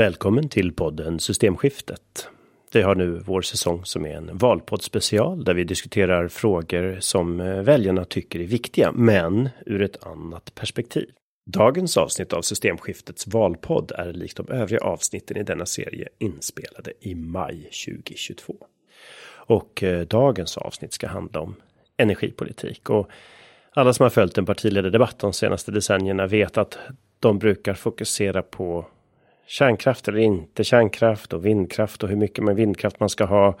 Välkommen till podden Systemskiftet. Vi har nu vår säsong som är en valpoddspecial där vi diskuterar frågor som eh, väljarna tycker är viktiga, men ur ett annat perspektiv. Dagens avsnitt av Systemskiftets valpodd är likt de övriga avsnitten i denna serie inspelade i maj 2022. Och eh, dagens avsnitt ska handla om energipolitik och alla som har följt en partiledardebatt de senaste decennierna vet att de brukar fokusera på kärnkraft eller inte kärnkraft och vindkraft och hur mycket med vindkraft man ska ha.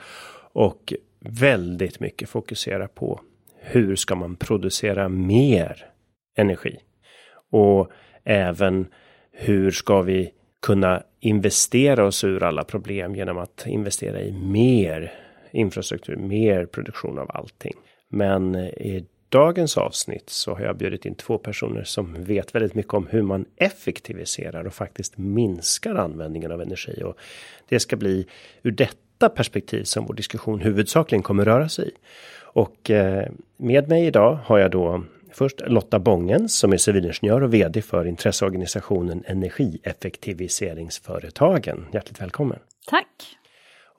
Och väldigt mycket fokusera på hur ska man producera mer energi? Och även hur ska vi kunna investera oss ur alla problem genom att investera i mer infrastruktur, mer produktion av allting. Men i dagens avsnitt så har jag bjudit in två personer som vet väldigt mycket om hur man effektiviserar och faktiskt minskar användningen av energi. Och det ska bli ur detta perspektiv som vår diskussion huvudsakligen kommer röra sig i. Och eh, med mig idag har jag då först Lotta Bången som är civilingenjör och vd för intresseorganisationen Energieffektiviseringsföretagen. Hjärtligt välkommen! Tack!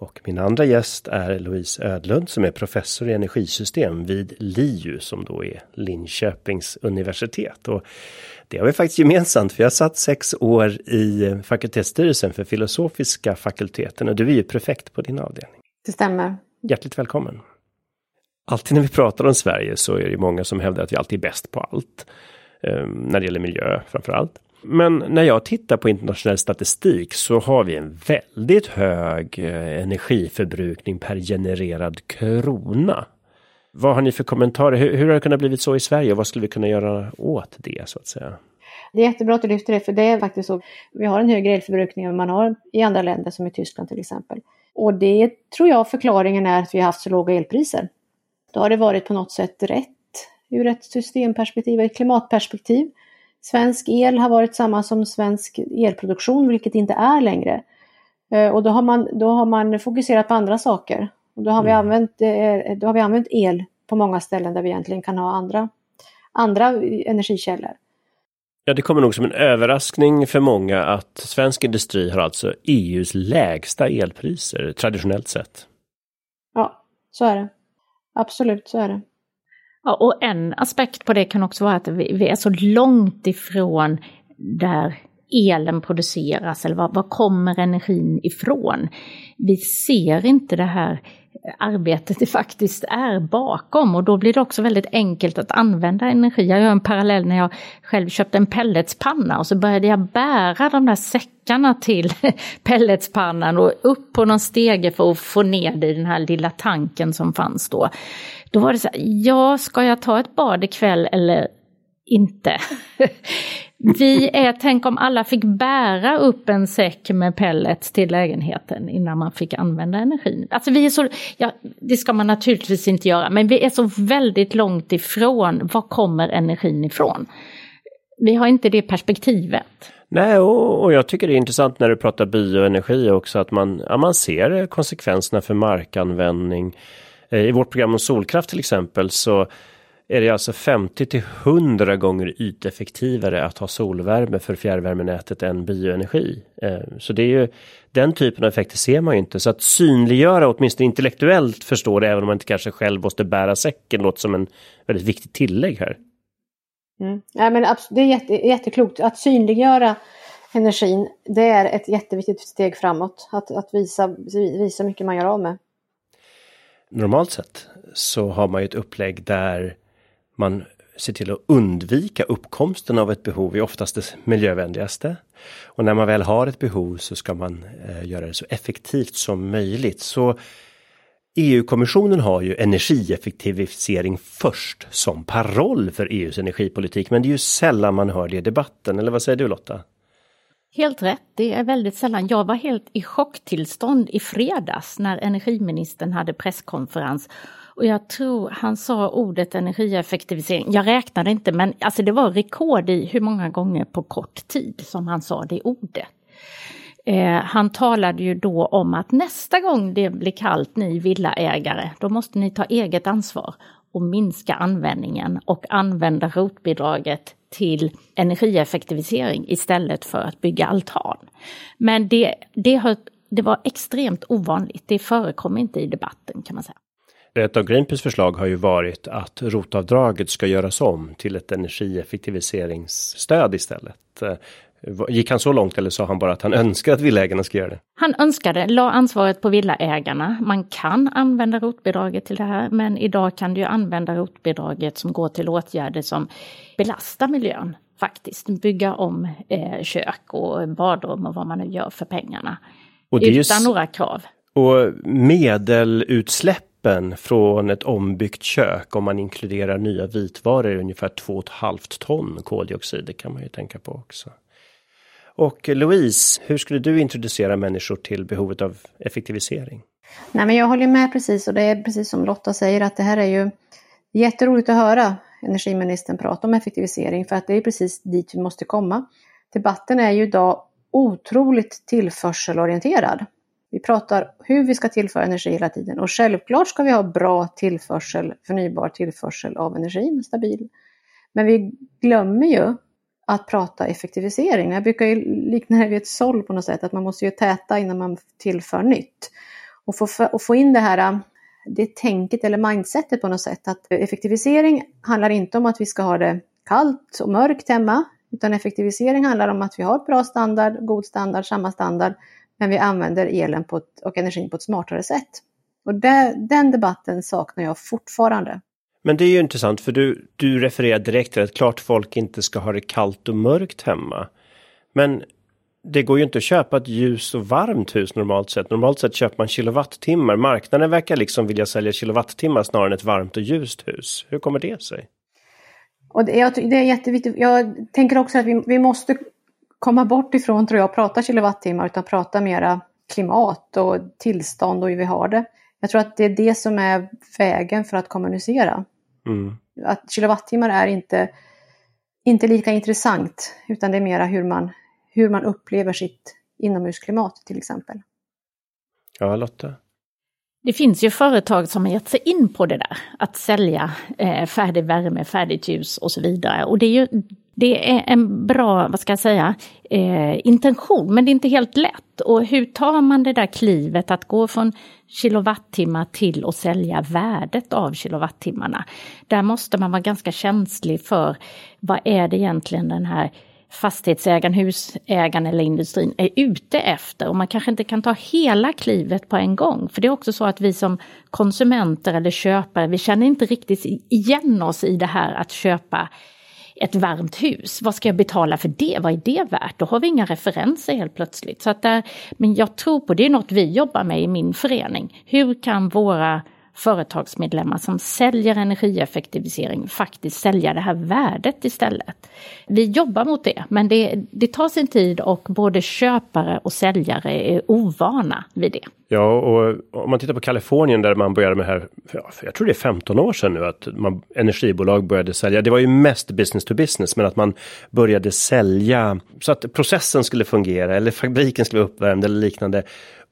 Och min andra gäst är Louise Ödlund som är professor i energisystem vid LiU som då är Linköpings universitet. Och det har vi faktiskt gemensamt för jag satt sex år i fakultetsstyrelsen för filosofiska fakulteten och du är ju prefekt på din avdelning. Det stämmer. Hjärtligt välkommen. Alltid när vi pratar om Sverige så är det många som hävdar att vi alltid är bäst på allt. Um, när det gäller miljö framför allt. Men när jag tittar på internationell statistik så har vi en väldigt hög eh, energiförbrukning per genererad krona. Vad har ni för kommentarer? Hur, hur har det kunnat blivit så i Sverige och vad skulle vi kunna göra åt det så att säga? Det är jättebra att du lyfter det, för det är faktiskt så. Vi har en högre elförbrukning än man har i andra länder, som i Tyskland till exempel. Och det tror jag förklaringen är att vi har haft så låga elpriser. Då har det varit på något sätt rätt ur ett systemperspektiv, ett klimatperspektiv. Svensk el har varit samma som svensk elproduktion, vilket inte är längre. Eh, och då har man, då har man fokuserat på andra saker. Och då, har vi mm. använt, eh, då har vi använt el på många ställen där vi egentligen kan ha andra, andra energikällor. Ja, det kommer nog som en överraskning för många att svensk industri har alltså EUs lägsta elpriser traditionellt sett. Ja, så är det. Absolut, så är det. Ja, och en aspekt på det kan också vara att vi, vi är så långt ifrån där elen produceras eller var, var kommer energin ifrån? Vi ser inte det här arbetet det faktiskt är bakom och då blir det också väldigt enkelt att använda energi. Jag gör en parallell när jag själv köpte en pelletspanna och så började jag bära de där säckarna till pelletspannan och upp på någon stege för att få ner det i den här lilla tanken som fanns då. Då var det så här, ja, ska jag ta ett bad ikväll eller inte? Vi är, tänk om alla fick bära upp en säck med pellets till lägenheten innan man fick använda energin. Alltså vi är så, ja, det ska man naturligtvis inte göra, men vi är så väldigt långt ifrån, var kommer energin ifrån? Vi har inte det perspektivet. Nej, och, och jag tycker det är intressant när du pratar bioenergi också, att man, ja, man ser konsekvenserna för markanvändning. Eh, I vårt program om solkraft till exempel så är det alltså 50 till 100 gånger yteffektivare att ha solvärme för fjärrvärmenätet än bioenergi. Eh, så det är ju den typen av effekter ser man ju inte. Så att synliggöra, åtminstone intellektuellt förstå det, även om man inte kanske själv måste bära säcken, låter som en väldigt viktigt tillägg här. Mm. Ja, men det är jätte, jätteklokt. Att synliggöra energin, det är ett jätteviktigt steg framåt. Att, att visa, visa hur mycket man gör av med. Normalt sett så har man ju ett upplägg där man ser till att undvika uppkomsten av ett behov är oftast det miljövänligaste. Och när man väl har ett behov så ska man eh, göra det så effektivt som möjligt. Så EU-kommissionen har ju energieffektivisering först som paroll för EUs energipolitik, men det är ju sällan man hör det i debatten. Eller vad säger du Lotta? Helt rätt, det är väldigt sällan. Jag var helt i chocktillstånd i fredags när energiministern hade presskonferens och jag tror han sa ordet energieffektivisering. Jag räknade inte men alltså det var rekord i hur många gånger på kort tid som han sa det ordet. Eh, han talade ju då om att nästa gång det blir kallt ni villaägare, då måste ni ta eget ansvar och minska användningen och använda rotbidraget till energieffektivisering istället för att bygga altan. Men det, det, har, det var extremt ovanligt, det förekom inte i debatten kan man säga. Ett av Greenpeace förslag har ju varit att rotavdraget ska göras om till ett energieffektiviseringsstöd istället. Gick han så långt eller sa han bara att han önskar att villaägarna ska göra det? Han önskade, la ansvaret på villaägarna. Man kan använda rotbidraget till det här, men idag kan du använda rotbidraget som går till åtgärder som belastar miljön faktiskt. Bygga om eh, kök och badrum och vad man nu gör för pengarna. utan just, några krav. Och medelutsläppen från ett ombyggt kök om man inkluderar nya vitvaror ungefär 2,5 ton koldioxid. Det kan man ju tänka på också. Och Louise, hur skulle du introducera människor till behovet av effektivisering? Nej, men jag håller med precis och det är precis som Lotta säger att det här är ju jätteroligt att höra energiministern prata om effektivisering för att det är precis dit vi måste komma. Debatten är ju idag otroligt tillförselorienterad. Vi pratar hur vi ska tillföra energi hela tiden och självklart ska vi ha bra tillförsel, förnybar tillförsel av energin, stabil. Men vi glömmer ju att prata effektivisering. Jag brukar ju likna det vid ett såll på något sätt, att man måste ju täta innan man tillför nytt. Och få, och få in det här äh, det tänket eller mindsetet på något sätt att effektivisering handlar inte om att vi ska ha det kallt och mörkt hemma, utan effektivisering handlar om att vi har bra standard, god standard, samma standard, men vi använder elen på ett, och energin på ett smartare sätt. Och det, den debatten saknar jag fortfarande. Men det är ju intressant för du, du refererar direkt till att klart folk inte ska ha det kallt och mörkt hemma. Men det går ju inte att köpa ett ljus och varmt hus normalt sett. Normalt sett köper man kilowattimmar. Marknaden verkar liksom vilja sälja kilowattimmar snarare än ett varmt och ljust hus. Hur kommer det sig? Och det, det är jätteviktigt. Jag tänker också att vi, vi måste komma bort ifrån, tror jag, att prata kilowattimmar utan prata mera klimat och tillstånd och hur vi har det. Jag tror att det är det som är vägen för att kommunicera. Mm. Att kilowattimmar är inte, inte lika intressant, utan det är mera hur man, hur man upplever sitt inomhusklimat till exempel. Ja, Lotta? Det finns ju företag som har gett sig in på det där, att sälja eh, färdig värme, färdigt ljus och så vidare. Och det är ju det är en bra, vad ska jag säga, eh, intention, men det är inte helt lätt. Och hur tar man det där klivet att gå från kilowattimmar till att sälja värdet av kilowattimmarna? Där måste man vara ganska känslig för vad är det egentligen den här fastighetsägaren, husägaren eller industrin är ute efter. Och man kanske inte kan ta hela klivet på en gång. För det är också så att vi som konsumenter eller köpare, vi känner inte riktigt igen oss i det här att köpa ett varmt hus. Vad ska jag betala för det? Vad är det värt? Då har vi inga referenser helt plötsligt. Så att där, men jag tror på, det är något vi jobbar med i min förening. Hur kan våra företagsmedlemmar som säljer energieffektivisering faktiskt sälja det här värdet istället. Vi jobbar mot det, men det, det tar sin tid och både köpare och säljare är ovana vid det. Ja, och om man tittar på Kalifornien där man började med det här, jag tror det är 15 år sedan nu, att man, energibolag började sälja. Det var ju mest business to business, men att man började sälja så att processen skulle fungera eller fabriken skulle vara uppvärmd eller liknande.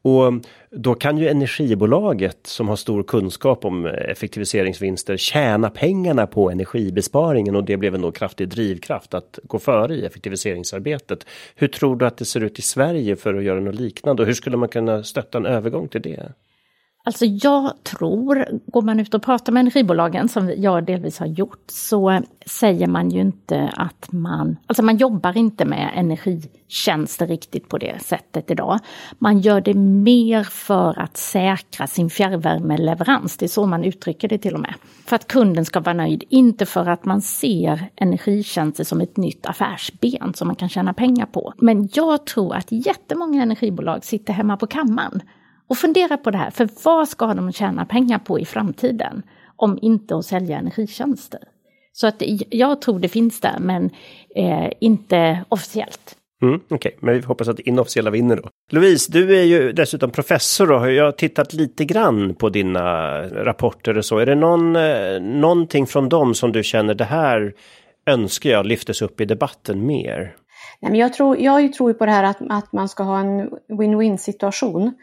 Och då kan ju energibolaget som har stor kunskap om effektiviseringsvinster tjäna pengarna på energibesparingen och det blev en då kraftig drivkraft att gå före i effektiviseringsarbetet. Hur tror du att det ser ut i Sverige för att göra något liknande och hur skulle man kunna stötta en övergång till det? Alltså jag tror, går man ut och pratar med energibolagen som jag delvis har gjort, så säger man ju inte att man, alltså man jobbar inte med energitjänster riktigt på det sättet idag. Man gör det mer för att säkra sin fjärrvärmeleverans, det är så man uttrycker det till och med. För att kunden ska vara nöjd, inte för att man ser energitjänster som ett nytt affärsben som man kan tjäna pengar på. Men jag tror att jättemånga energibolag sitter hemma på kammaren och fundera på det här, för vad ska de tjäna pengar på i framtiden om inte att sälja energitjänster? Så att jag tror det finns där, men eh, inte officiellt. Mm, Okej, okay. men vi hoppas att det inofficiella vinner då. Louise, du är ju dessutom professor och jag har tittat lite grann på dina rapporter och så. Är det någon, eh, någonting från dem som du känner det här önskar jag lyftes upp i debatten mer? Nej, men jag, tror, jag tror på det här att, att man ska ha en win-win situation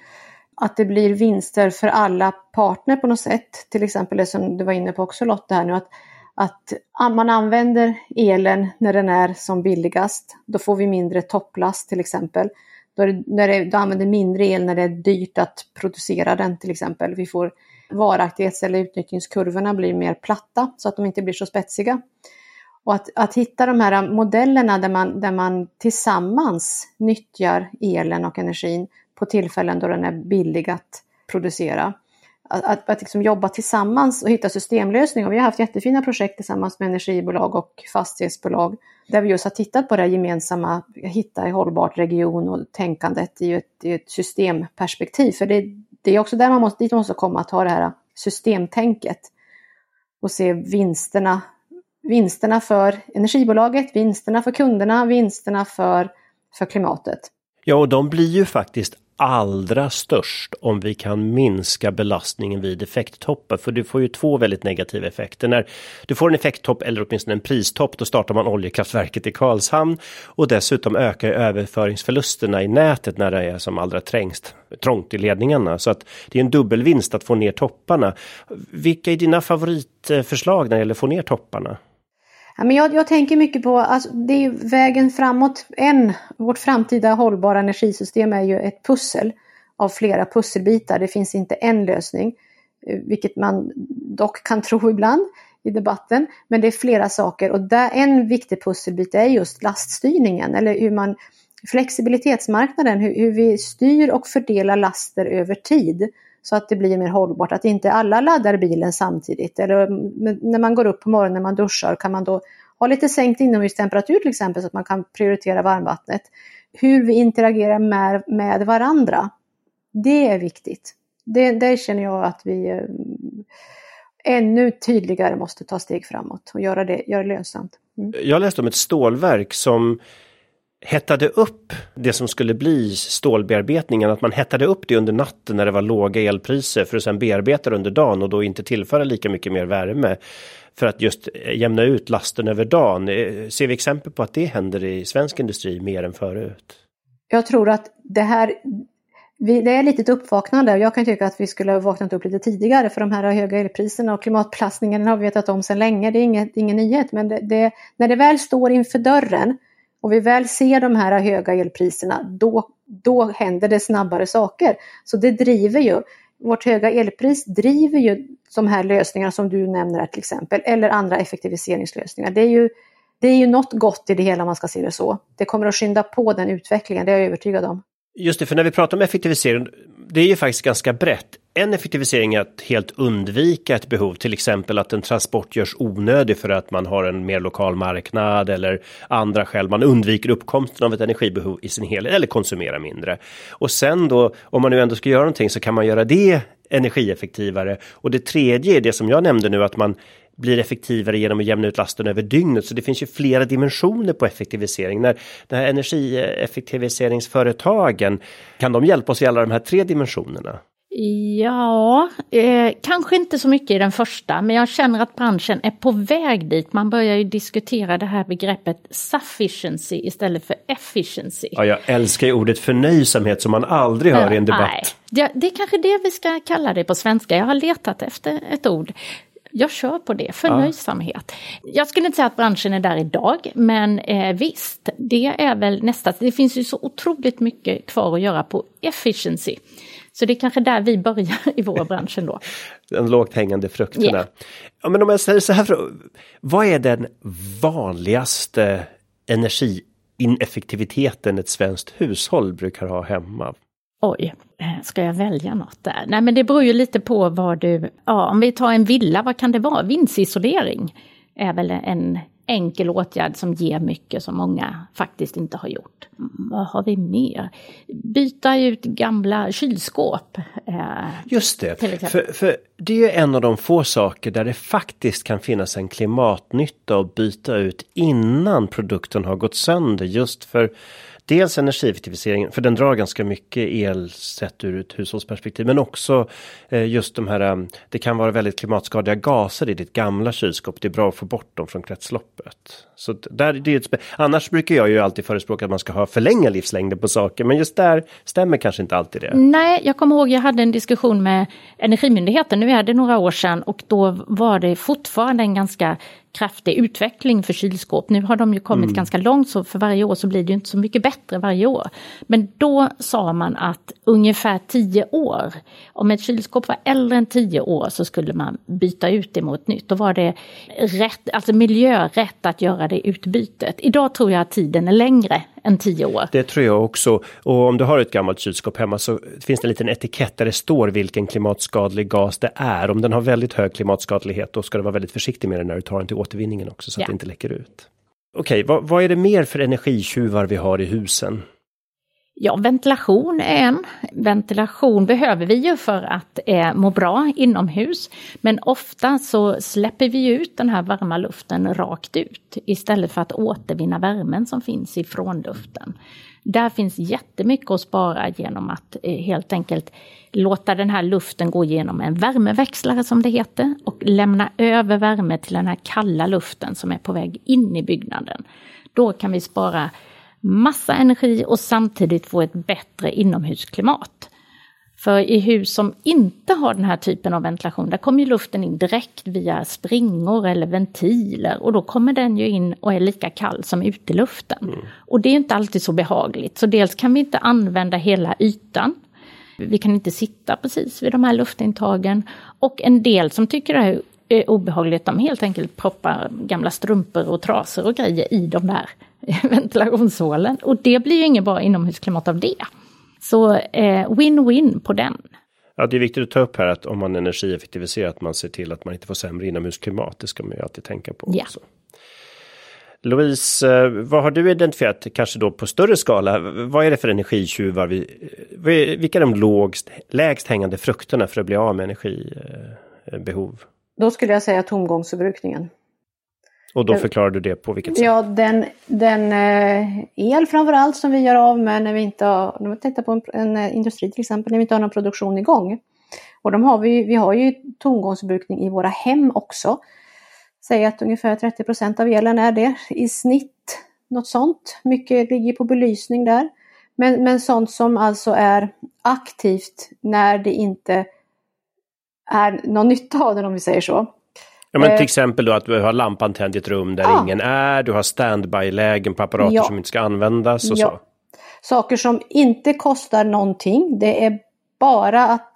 att det blir vinster för alla partner på något sätt. Till exempel det som du var inne på också Lotta här nu, att, att ah, man använder elen när den är som billigast. Då får vi mindre topplast till exempel. Då, är det, när det, då använder mindre el när det är dyrt att producera den till exempel. Vi får varaktighets eller utnyttjningskurvorna blir mer platta så att de inte blir så spetsiga. Och att, att hitta de här modellerna där man, där man tillsammans nyttjar elen och energin på tillfällen då den är billig att producera. Att, att, att liksom jobba tillsammans och hitta systemlösningar. Vi har haft jättefina projekt tillsammans med energibolag och fastighetsbolag där vi just har tittat på det gemensamma, hitta i hållbart region och tänkandet i ett, i ett systemperspektiv. För det, det, är också där man måste, dit man måste komma, att ha det här systemtänket och se vinsterna vinsterna för energibolaget, vinsterna för kunderna, vinsterna för, för klimatet. Ja, och de blir ju faktiskt allra störst om vi kan minska belastningen vid effekttoppar. För du får ju två väldigt negativa effekter. När du får en effekttopp eller åtminstone en pristopp, då startar man oljekraftverket i Karlshamn och dessutom ökar överföringsförlusterna i nätet när det är som allra trängst, trångt i ledningarna. Så att det är en dubbelvinst att få ner topparna. Vilka är dina favoritförslag när det gäller att få ner topparna? Ja, men jag, jag tänker mycket på, alltså, det är vägen framåt. En, vårt framtida hållbara energisystem är ju ett pussel av flera pusselbitar. Det finns inte en lösning, eh, vilket man dock kan tro ibland i debatten. Men det är flera saker och där en viktig pusselbit är just laststyrningen eller hur man flexibilitetsmarknaden, hur, hur vi styr och fördelar laster över tid så att det blir mer hållbart. Att inte alla laddar bilen samtidigt. Eller mm, när man går upp på morgonen när man duschar kan man då ha lite sänkt inomhustemperatur till exempel så att man kan prioritera varmvattnet. Hur vi interagerar med, med varandra. Det är viktigt. Det, det känner jag att vi eh, ännu tydligare måste ta steg framåt och göra det, göra det lönsamt. Mm. Jag läste om ett stålverk som hettade upp det som skulle bli stålbearbetningen, att man hettade upp det under natten när det var låga elpriser för att sedan bearbeta det under dagen och då inte tillföra lika mycket mer värme för att just jämna ut lasten över dagen. Eh, ser vi exempel på att det händer i svensk industri mer än förut? Jag tror att det här vi, det är lite ett uppvaknande. Jag kan tycka att vi skulle ha vaknat upp lite tidigare för de här höga elpriserna och klimatbelastningen har vi vetat om sedan länge. Det är inget, ingen nyhet men det, det, när det väl står inför dörren och vi väl ser de här höga elpriserna, då, då händer det snabbare saker. Så det driver ju, vårt höga elpris driver ju de här lösningarna som du nämner här till exempel, eller andra effektiviseringslösningar. Det är ju, det är ju något gott i det hela om man ska se det så. Det kommer att skynda på den utvecklingen, det är jag övertygad om. Just det, för när vi pratar om effektivisering, det är ju faktiskt ganska brett. En effektivisering är att helt undvika ett behov, till exempel att en transport görs onödig för att man har en mer lokal marknad eller andra skäl. Man undviker uppkomsten av ett energibehov i sin helhet eller konsumerar mindre. Och sen då, om man nu ändå ska göra någonting så kan man göra det energieffektivare. Och det tredje är det som jag nämnde nu att man blir effektivare genom att jämna ut lasten över dygnet. Så det finns ju flera dimensioner på effektivisering. När de här energieffektiviseringsföretagen, kan de hjälpa oss i alla de här tre dimensionerna? Ja, eh, kanske inte så mycket i den första, men jag känner att branschen är på väg dit. Man börjar ju diskutera det här begreppet sufficiency istället för efficiency. Ja, jag älskar ju ordet förnöjsamhet som man aldrig hör i en debatt. Nej, det, det är kanske det vi ska kalla det på svenska. Jag har letat efter ett ord jag kör på det, förnöjsamhet. Ja. Jag skulle inte säga att branschen är där idag, men eh, visst, det är väl nästa. Det finns ju så otroligt mycket kvar att göra på efficiency. Så det är kanske där vi börjar i vår bransch ändå. Den lågt hängande frukterna. Yeah. Ja, men om jag säger så här, vad är den vanligaste energiineffektiviteten ett svenskt hushåll brukar ha hemma? Oj, eh, ska jag välja något där? Nej men det beror ju lite på vad du, ja om vi tar en villa, vad kan det vara? Vindsisolering är väl en enkel åtgärd som ger mycket som många faktiskt inte har gjort. Vad har vi mer? Byta ut gamla kylskåp. Eh, Just det, för, för det är en av de få saker där det faktiskt kan finnas en klimatnytta att byta ut innan produkten har gått sönder. Just för dels energieffektiviseringen, för den drar ganska mycket el sett ur ett hushållsperspektiv, men också eh, just de här, eh, det kan vara väldigt klimatskadliga gaser i ditt gamla kylskåp. Det är bra att få bort dem från kretsloppet. Så där, det är ett, annars brukar jag ju alltid förespråka att man ska ha förlänga livslängden på saker, men just där stämmer kanske inte alltid det. Nej, jag kommer ihåg jag hade en diskussion med Energimyndigheten, nu är det några år sedan, och då var det fortfarande en ganska kraftig utveckling för kylskåp. Nu har de ju kommit mm. ganska långt så för varje år så blir det inte så mycket bättre varje år. Men då sa man att ungefär 10 år, om ett kylskåp var äldre än 10 år så skulle man byta ut det mot nytt. Då var det rätt, alltså miljörätt att göra det utbytet. Idag tror jag att tiden är längre än 10 år. Det tror jag också. Och om du har ett gammalt kylskåp hemma så finns det en liten etikett där det står vilken klimatskadlig gas det är. Om den har väldigt hög klimatskadlighet då ska du vara väldigt försiktig med den när du tar den till återvinningen också så ja. att det inte läcker ut. Okej, vad, vad är det mer för energitjuvar vi har i husen? Ja, ventilation är en. Ventilation behöver vi ju för att eh, må bra inomhus. Men ofta så släpper vi ut den här varma luften rakt ut istället för att återvinna värmen som finns ifrån luften. Där finns jättemycket att spara genom att eh, helt enkelt låta den här luften gå genom en värmeväxlare som det heter och lämna över värme till den här kalla luften som är på väg in i byggnaden. Då kan vi spara massa energi och samtidigt få ett bättre inomhusklimat. För i hus som inte har den här typen av ventilation, där kommer luften in direkt via springor eller ventiler och då kommer den ju in och är lika kall som uteluften. Mm. Och det är inte alltid så behagligt, så dels kan vi inte använda hela ytan. Vi kan inte sitta precis vid de här luftintagen. Och en del som tycker det här är obehagligt, de helt enkelt proppar gamla strumpor och trasor och grejer i de där ventilationshålen. Och det blir ju inget bra inomhusklimat av det. Så eh, win-win eh, på den. Ja, det är viktigt att ta upp här att om man energieffektiviserar att man ser till att man inte får sämre inomhusklimat. Det ska man ju alltid tänka på ja. också. Louise, eh, vad har du identifierat, kanske då på större skala? Vad är det för energitjuvar? Vi, vilka är de lågst, lägst hängande frukterna för att bli av med energibehov? Då skulle jag säga tomgångsförbrukningen. Och då förklarar du det på vilket sätt? Ja, den, den eh, el framförallt som vi gör av med när vi inte har, när vi tittar på en, eh, industri till exempel, när vi inte har någon produktion igång. Och de har vi, vi har ju tomgångsförbrukning i våra hem också. Säg att ungefär 30 procent av elen är det i snitt, något sånt. Mycket ligger på belysning där. Men, men sånt som alltså är aktivt när det inte är någon nytta av den om vi säger så. Ja, men till eh, exempel då att du har lampan tänd i ett rum där ja. ingen är, du har standby-lägen på apparater ja. som inte ska användas och ja. så. Saker som inte kostar någonting, det är bara att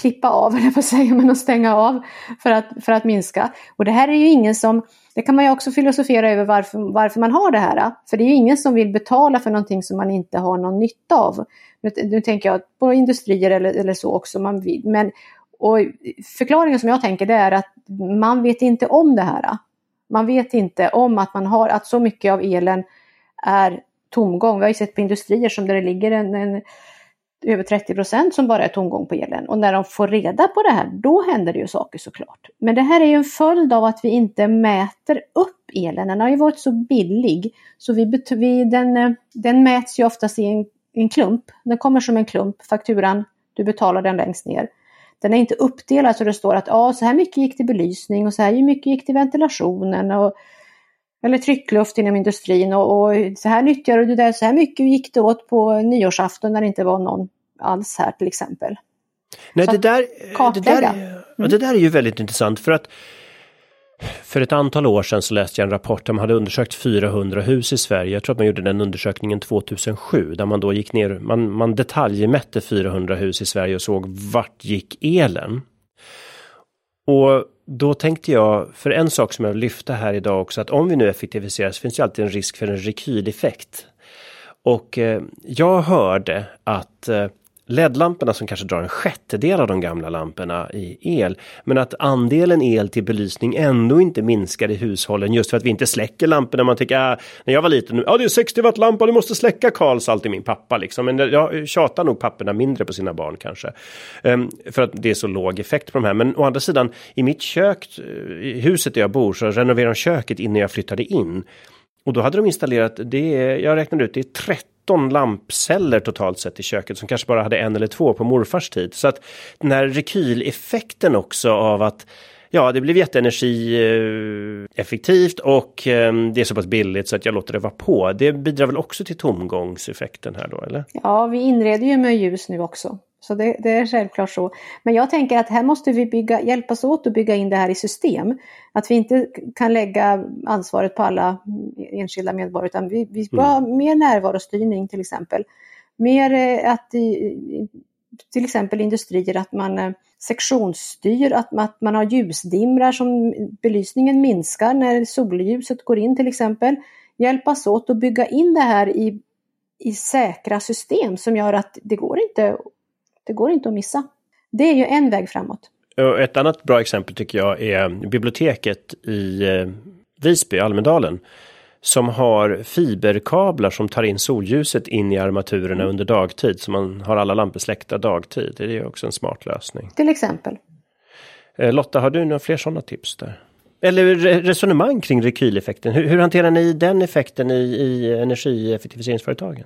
klippa av, eller på säga, men att stänga av för att, för att minska. Och det här är ju ingen som, det kan man ju också filosofera över varför, varför man har det här. För det är ju ingen som vill betala för någonting som man inte har någon nytta av. Nu, nu tänker jag på industrier eller, eller så också, man vill. men och förklaringen som jag tänker det är att man vet inte om det här. Man vet inte om att man har, att så mycket av elen är tomgång. Vi har ju sett på industrier som där det ligger en, en över 30 procent som bara är tomgång på elen. Och när de får reda på det här, då händer det ju saker såklart. Men det här är ju en följd av att vi inte mäter upp elen. Den har ju varit så billig så vi, vi, den, den mäts ju oftast i en, en klump. Den kommer som en klump, fakturan, du betalar den längst ner. Den är inte uppdelad så det står att ja, så här mycket gick till belysning och så här mycket gick till ventilationen. Och, eller tryckluft inom industrin och, och så här nyttjade du det, så här mycket gick det åt på nyårsafton när det inte var någon alls här till exempel. Nej, det där, det, där, mm. det där är ju väldigt intressant för att för ett antal år sedan så läste jag en rapport där man hade undersökt 400 hus i Sverige. Jag tror att man gjorde den undersökningen 2007 där man då gick ner, man, man detaljmätte 400 hus i Sverige och såg vart gick elen. Och då tänkte jag, för en sak som jag vill lyfta här idag också, att om vi nu effektiviserar så finns ju alltid en risk för en rekyleffekt. Och eh, jag hörde att eh, LED-lamporna som kanske drar en sjättedel av de gamla lamporna i el. Men att andelen el till belysning ändå inte minskar i hushållen just för att vi inte släcker lamporna. Man tycker, äh, när jag var liten, ja det är 60 watt lampa, du måste släcka Karls alltid min pappa liksom. Men jag tjatar nog papporna mindre på sina barn kanske. Um, för att det är så låg effekt på de här. Men å andra sidan, i mitt kök, eh, i huset där jag bor, så renoverade de köket innan jag flyttade in. Och då hade de installerat, det är, jag räknade ut, det är 30 13 lampceller totalt sett i köket som kanske bara hade en eller två på morfars tid. Så att den här rekyleffekten också av att Ja, det blev jätteenergieffektivt och ehm, det är så pass billigt så att jag låter det vara på. Det bidrar väl också till tomgångseffekten här då, eller? Ja, vi inreder ju med ljus nu också. Så det, det, är självklart så. Men jag tänker att här måste vi bygga, hjälpas åt att bygga in det här i system. Att vi inte kan lägga ansvaret på alla enskilda medborgare utan vi, vi ska mm. ha mer närvarostyrning till exempel. Mer eh, att i, till exempel industrier att man eh, sektionsstyr, att man, att man har ljusdimrar som belysningen minskar när solljuset går in till exempel. Hjälpas åt att bygga in det här i, i säkra system som gör att det går inte det går inte att missa. Det är ju en väg framåt. Ett annat bra exempel tycker jag är biblioteket i eh, Visby, Almedalen. Som har fiberkablar som tar in solljuset in i armaturerna under dagtid. Så man har alla lampor släckta dagtid. Det är också en smart lösning. Till exempel. Eh, Lotta, har du några fler sådana tips där? Eller resonemang kring rekyleffekten. Hur, hur hanterar ni den effekten i, i energieffektiviseringsföretagen?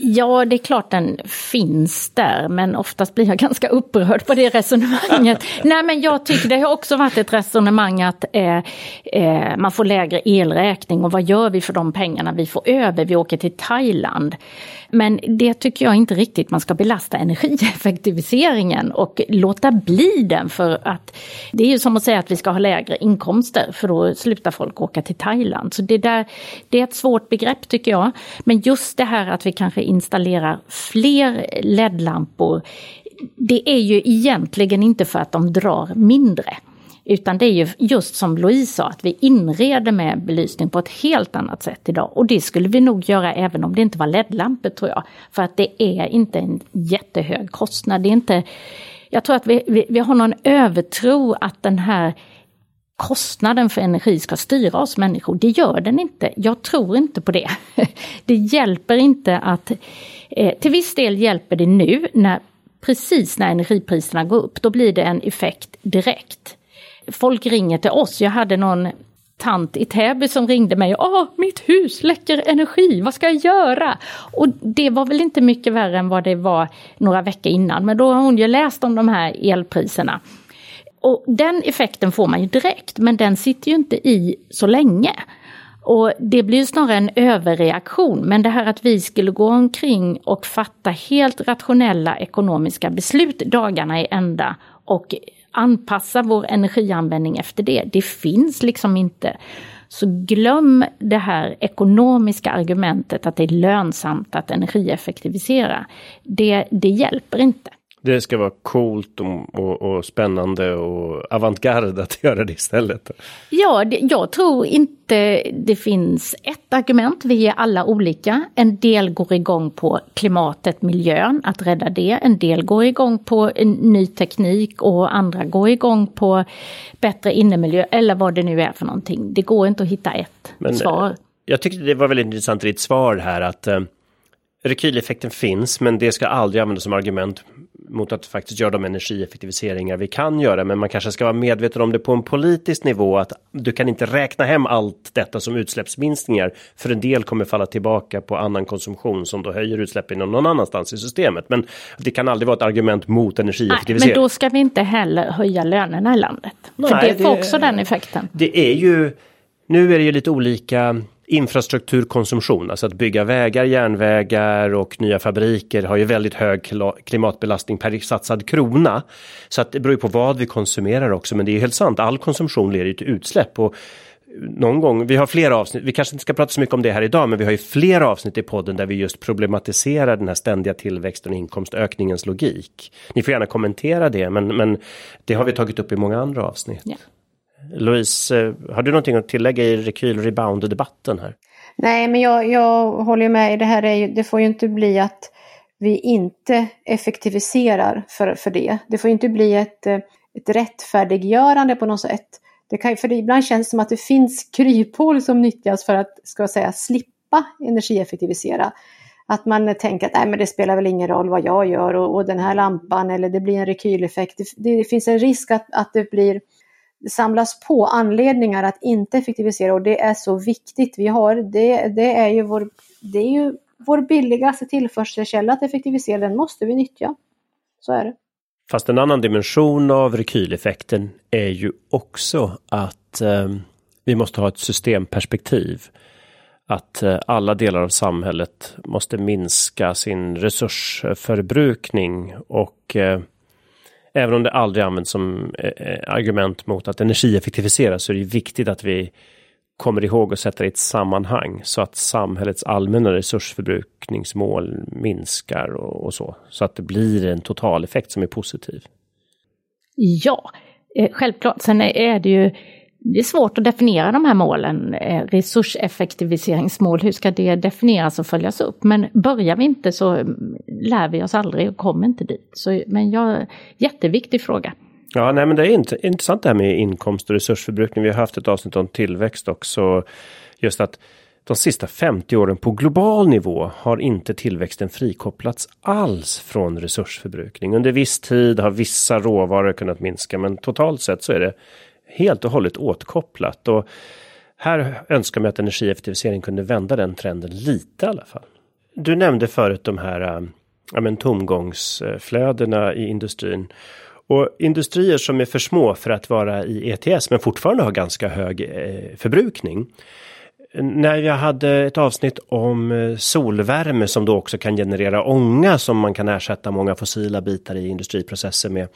Ja, det är klart den finns där, men oftast blir jag ganska upprörd på det resonemanget. Nej, men jag tycker det har också varit ett resonemang att eh, eh, man får lägre elräkning och vad gör vi för de pengarna vi får över? Vi åker till Thailand. Men det tycker jag inte riktigt man ska belasta energieffektiviseringen och låta bli den för att det är ju som att säga att vi ska ha lägre inkomster för då slutar folk åka till Thailand. Så det där, det är ett svårt begrepp tycker jag. Men just det här att vi kanske installerar fler LED-lampor det är ju egentligen inte för att de drar mindre. Utan det är ju just som Louise sa, att vi inreder med belysning på ett helt annat sätt idag. Och det skulle vi nog göra även om det inte var LED-lampor tror jag. För att det är inte en jättehög kostnad. Det är inte, jag tror att vi, vi, vi har någon övertro att den här kostnaden för energi ska styra oss människor. Det gör den inte. Jag tror inte på det. Det hjälper inte att... Eh, till viss del hjälper det nu, när, precis när energipriserna går upp. Då blir det en effekt direkt folk ringer till oss. Jag hade någon tant i Täby som ringde mig. Åh, mitt hus läcker energi, vad ska jag göra? Och det var väl inte mycket värre än vad det var några veckor innan. Men då har hon ju läst om de här elpriserna. Och den effekten får man ju direkt, men den sitter ju inte i så länge. Och det blir snarare en överreaktion, men det här att vi skulle gå omkring och fatta helt rationella ekonomiska beslut dagarna i ända och anpassa vår energianvändning efter det. Det finns liksom inte. Så glöm det här ekonomiska argumentet att det är lönsamt att energieffektivisera. Det, det hjälper inte. Det ska vara coolt och, och, och spännande och avantgarde att göra det istället. Ja, det, jag tror inte det finns ett argument. Vi är alla olika. En del går igång på klimatet, miljön, att rädda det. En del går igång på ny teknik och andra går igång på bättre innemiljö eller vad det nu är för någonting. Det går inte att hitta ett Men, svar. Jag tyckte det var väldigt intressant i ditt svar här att eh, rekyleffekten finns men det ska aldrig användas som argument mot att faktiskt göra de energieffektiviseringar vi kan göra. Men man kanske ska vara medveten om det på en politisk nivå att du kan inte räkna hem allt detta som utsläppsminskningar. För en del kommer falla tillbaka på annan konsumtion som då höjer utsläppen någon annanstans i systemet. Men det kan aldrig vara ett argument mot energieffektivisering. Nej, men då ska vi inte heller höja lönerna i landet. Nej, för det får det, också den effekten. Det är ju, nu är det ju lite olika infrastrukturkonsumtion, alltså att bygga vägar, järnvägar och nya fabriker har ju väldigt hög klimatbelastning per satsad krona. Så att det beror ju på vad vi konsumerar också, men det är helt sant, all konsumtion leder ju till utsläpp. Och någon gång, vi har flera avsnitt, vi kanske inte ska prata så mycket om det här idag, men vi har ju flera avsnitt i podden där vi just problematiserar den här ständiga tillväxten och inkomstökningens logik. Ni får gärna kommentera det, men, men det har vi tagit upp i många andra avsnitt. Yeah. Louise, eh, har du någonting att tillägga i rekyl-rebound-debatten här? Nej, men jag, jag håller med. Det, här är ju, det får ju inte bli att vi inte effektiviserar för, för det. Det får inte bli ett, eh, ett rättfärdiggörande på något sätt. Det kan, för det ibland känns det som att det finns kryphål som nyttjas för att ska jag säga, slippa energieffektivisera. Att man tänker att Nej, men det spelar väl ingen roll vad jag gör och, och den här lampan eller det blir en rekyleffekt. Det, det finns en risk att, att det blir det samlas på anledningar att inte effektivisera och det är så viktigt. Vi har, det, det, är, ju vår, det är ju vår billigaste tillförselkälla att effektivisera, den måste vi nyttja. Så är det. Fast en annan dimension av rekyleffekten är ju också att eh, vi måste ha ett systemperspektiv. att eh, alla delar av samhället måste minska sin resursförbrukning och eh, även om det aldrig används som eh, eh, argument mot att energieffektivisera så är det viktigt att vi kommer ihåg att sätta det i ett sammanhang så att samhällets allmänna resursförbrukningsmål minskar och, och så. Så att det blir en totaleffekt som är positiv. Ja, eh, självklart. Sen är det ju det är svårt att definiera de här målen. Eh, resurseffektiviseringsmål, hur ska det definieras och följas upp? Men börjar vi inte så mm, lär vi oss aldrig och kommer inte dit. Så, men ja, jätteviktig fråga. Ja, nej men det är intressant det här med inkomst och resursförbrukning. Vi har haft ett avsnitt om tillväxt också. Just att de sista 50 åren på global nivå har inte tillväxten frikopplats alls från resursförbrukning. Under viss tid har vissa råvaror kunnat minska men totalt sett så är det helt och hållet åtkopplat. Och här önskar man att energieffektivisering kunde vända den trenden lite i alla fall. Du nämnde förut de här äh, ja, men, tomgångsflödena i industrin. Och industrier som är för små för att vara i ETS men fortfarande har ganska hög eh, förbrukning. När jag hade ett avsnitt om eh, solvärme som då också kan generera ånga som man kan ersätta många fossila bitar i industriprocesser med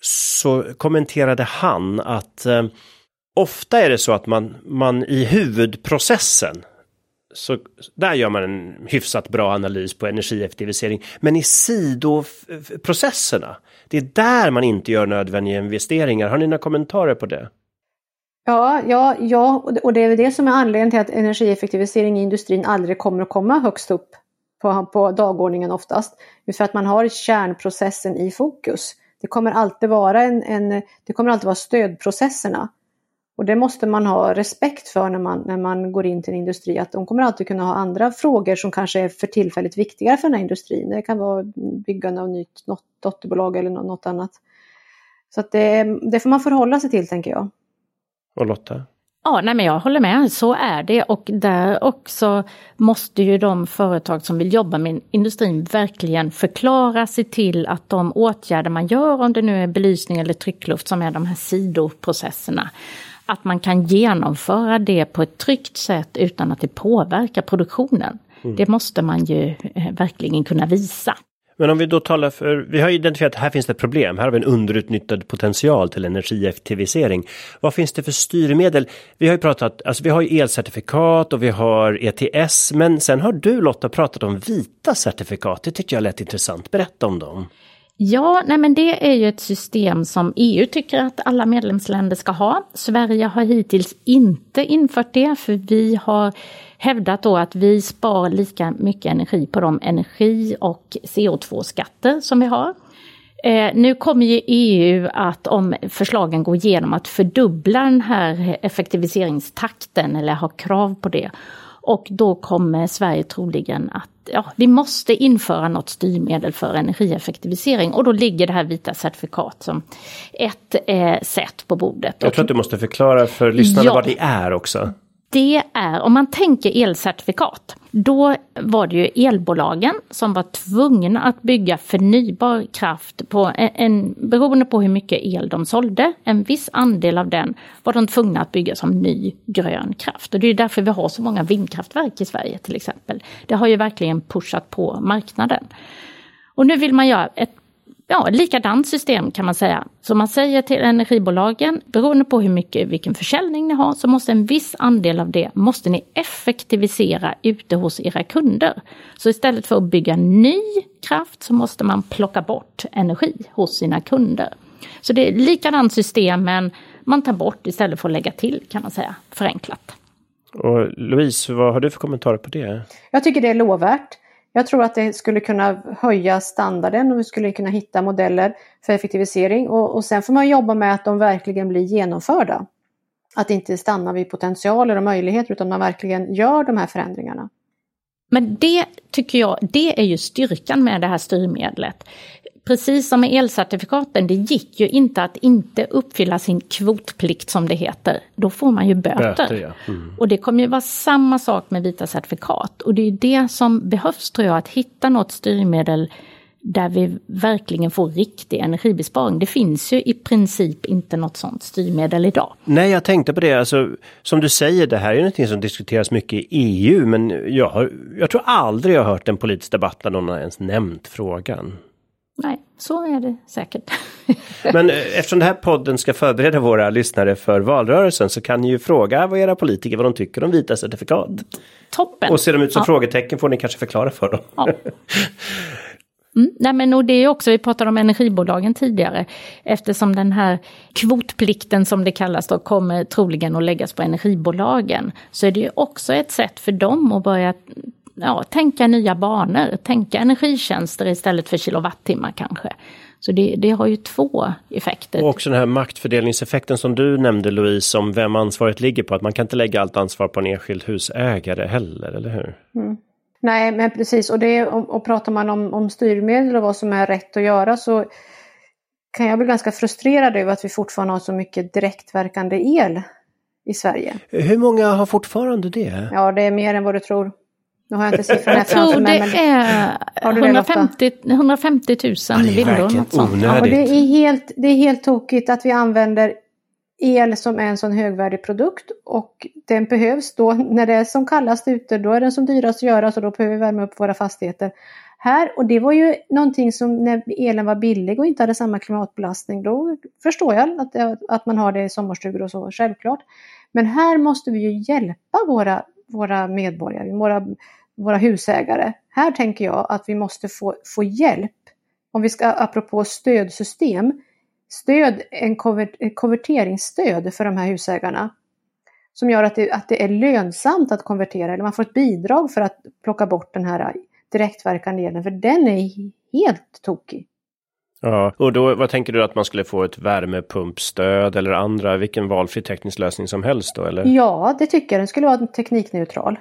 så kommenterade han att eh, ofta är det så att man, man i huvudprocessen så där gör man en hyfsat bra analys på energieffektivisering. Men i sidoprocesserna, det är där man inte gör nödvändiga investeringar. Har ni några kommentarer på det? Ja, ja, ja, och det är det som är anledningen till att energieffektivisering i industrin aldrig kommer att komma högst upp på, på dagordningen oftast. För att man har kärnprocessen i fokus. Det kommer alltid vara en, en, det kommer alltid vara stödprocesserna. Och det måste man ha respekt för när man, när man går in till en industri, att de kommer alltid kunna ha andra frågor som kanske är för tillfället viktigare för den här industrin. Det kan vara byggande av nytt något dotterbolag eller något annat. Så att det, det får man förhålla sig till tänker jag. Och Lotta? Ja, nej men jag håller med, så är det och där också måste ju de företag som vill jobba med industrin verkligen förklara sig till att de åtgärder man gör, om det nu är belysning eller tryckluft som är de här sidoprocesserna, att man kan genomföra det på ett tryggt sätt utan att det påverkar produktionen. Mm. Det måste man ju eh, verkligen kunna visa. Men om vi då talar för, vi har identifierat att här finns det ett problem, här har vi en underutnyttjad potential till energieffektivisering. Vad finns det för styrmedel? Vi har ju pratat, alltså vi har ju elcertifikat och vi har ETS, men sen har du Lotta pratat om vita certifikat. Det tyckte jag lät intressant. Berätta om dem. Ja, nej men det är ju ett system som EU tycker att alla medlemsländer ska ha. Sverige har hittills inte infört det för vi har hävdat då att vi sparar lika mycket energi på de energi och CO2-skatter som vi har. Eh, nu kommer ju EU att, om förslagen går igenom, att fördubbla den här effektiviseringstakten eller ha krav på det. Och då kommer Sverige troligen att, ja, vi måste införa något styrmedel för energieffektivisering och då ligger det här vita certifikat som ett eh, sätt på bordet. Jag tror att du måste förklara för lyssnarna ja. vad det är också det är, om man tänker elcertifikat, då var det ju elbolagen som var tvungna att bygga förnybar kraft på en, en, beroende på hur mycket el de sålde, en viss andel av den var de tvungna att bygga som ny grön kraft. Och det är därför vi har så många vindkraftverk i Sverige till exempel. Det har ju verkligen pushat på marknaden. Och nu vill man göra ett ja, likadant system kan man säga. Så man säger till energibolagen, beroende på hur mycket, vilken försäljning ni har, så måste en viss andel av det måste ni effektivisera ute hos era kunder. Så istället för att bygga ny kraft så måste man plocka bort energi hos sina kunder. Så det är likadant system men man tar bort istället för att lägga till kan man säga, förenklat. Och Louise, vad har du för kommentarer på det? Jag tycker det är lovvärt. Jag tror att det skulle kunna höja standarden och vi skulle kunna hitta modeller för effektivisering och, och sen får man jobba med att de verkligen blir genomförda. Att inte stanna vid potentialer och möjligheter utan man verkligen gör de här förändringarna. Men det tycker jag, det är ju styrkan med det här styrmedlet precis som med elcertifikaten, det gick ju inte att inte uppfylla sin kvotplikt som det heter. Då får man ju böter. böter ja. mm. Och det kommer ju vara samma sak med vita certifikat. Och det är det som behövs tror jag, att hitta något styrmedel där vi verkligen får riktig energibesparing. Det finns ju i princip inte något sådant styrmedel idag. Nej, jag tänkte på det. Alltså, som du säger, det här är någonting som diskuteras mycket i EU, men jag, har, jag tror aldrig jag har hört en politisk debatt där någon har ens nämnt frågan. Nej, så är det säkert. Men eh, eftersom den här podden ska förbereda våra lyssnare för valrörelsen så kan ni ju fråga vad era politiker vad de tycker om vita certifikat. Toppen! Och ser de ut som ja. frågetecken får ni kanske förklara för dem. Ja. Mm, nej men och det är också, vi pratade om energibolagen tidigare, eftersom den här kvotplikten som det kallas då kommer troligen att läggas på energibolagen, så är det ju också ett sätt för dem att börja ja, tänka nya banor, tänka energitjänster istället för kilowattimmar kanske. Så det, det, har ju två effekter. Och också den här maktfördelningseffekten som du nämnde Louise, om vem ansvaret ligger på. Att man kan inte lägga allt ansvar på en enskild husägare heller, eller hur? Mm. Nej, men precis. Och, det, och, och pratar man om, om styrmedel och vad som är rätt att göra så kan jag bli ganska frustrerad över att vi fortfarande har så mycket direktverkande el i Sverige. Hur många har fortfarande det? Ja, det är mer än vad du tror. Nu har jag inte siffrorna Jag tror det är 150, 150 000 villor. Något sånt. Ja, och det, är helt, det är helt tokigt att vi använder el som är en sån högvärdig produkt och den behövs då när det är som kallast ute, då är den som dyrast att göra så då behöver vi värma upp våra fastigheter. Här, och det var ju någonting som när elen var billig och inte hade samma klimatbelastning, då förstår jag att, att man har det i sommarstugor och så, självklart. Men här måste vi ju hjälpa våra, våra medborgare, våra, våra husägare. Här tänker jag att vi måste få, få hjälp. Om vi ska, apropå stödsystem, stöd, en konverteringsstöd för de här husägarna. Som gör att det, att det är lönsamt att konvertera, eller man får ett bidrag för att plocka bort den här direktverkande elen, för den är helt tokig. Ja, och då, vad tänker du att man skulle få ett värmepumpstöd eller andra, vilken valfri teknisk lösning som helst då? Eller? Ja, det tycker jag. Den skulle vara teknikneutral.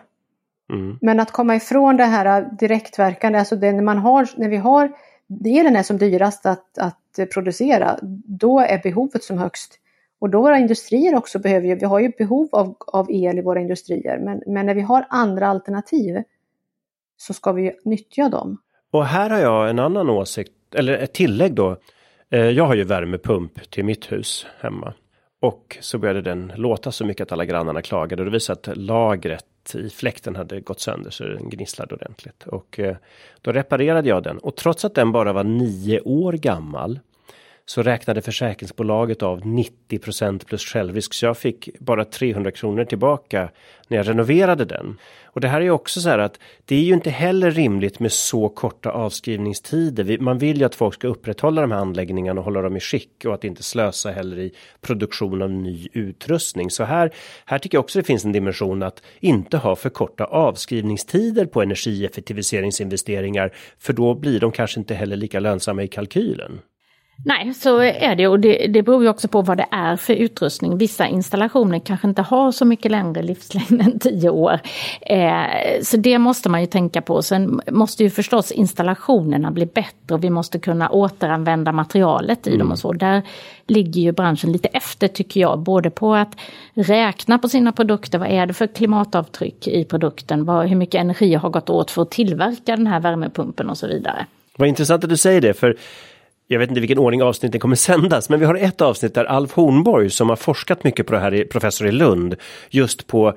Mm. Men att komma ifrån det här direktverkande, alltså det, när, man har, när vi har elen är som dyrast att, att producera, då är behovet som högst. Och då våra industrier också behöver ju, vi har ju behov av, av el i våra industrier, men, men när vi har andra alternativ så ska vi ju nyttja dem. Och här har jag en annan åsikt, eller ett tillägg då. Eh, jag har ju värmepump till mitt hus hemma. Och så började den låta så mycket att alla grannarna klagade och det visade att lagret i fläkten hade gått sönder så den gnisslade ordentligt. Och eh, då reparerade jag den och trots att den bara var nio år gammal så räknade försäkringsbolaget av 90% plus självrisk. Så jag fick bara 300 kronor tillbaka när jag renoverade den. Och det här är också så här att det är ju inte heller rimligt med så korta avskrivningstider. Man vill ju att folk ska upprätthålla de här anläggningarna och hålla dem i skick och att inte slösa heller i produktion av ny utrustning. Så här, här tycker jag också det finns en dimension att inte ha för korta avskrivningstider på energieffektiviseringsinvesteringar. För då blir de kanske inte heller lika lönsamma i kalkylen. Nej, så är det och det, det beror ju också på vad det är för utrustning. Vissa installationer kanske inte har så mycket längre livslängd än tio år. Eh, så det måste man ju tänka på. Sen måste ju förstås installationerna bli bättre och vi måste kunna återanvända materialet i mm. dem och så. Där ligger ju branschen lite efter tycker jag, både på att räkna på sina produkter, vad är det för klimatavtryck i produkten, vad, hur mycket energi har gått åt för att tillverka den här värmepumpen och så vidare. Vad intressant att du säger det, för jag vet inte vilken ordning avsnittet kommer sändas, men vi har ett avsnitt där Alf Hornborg som har forskat mycket på det här, professor i Lund, just på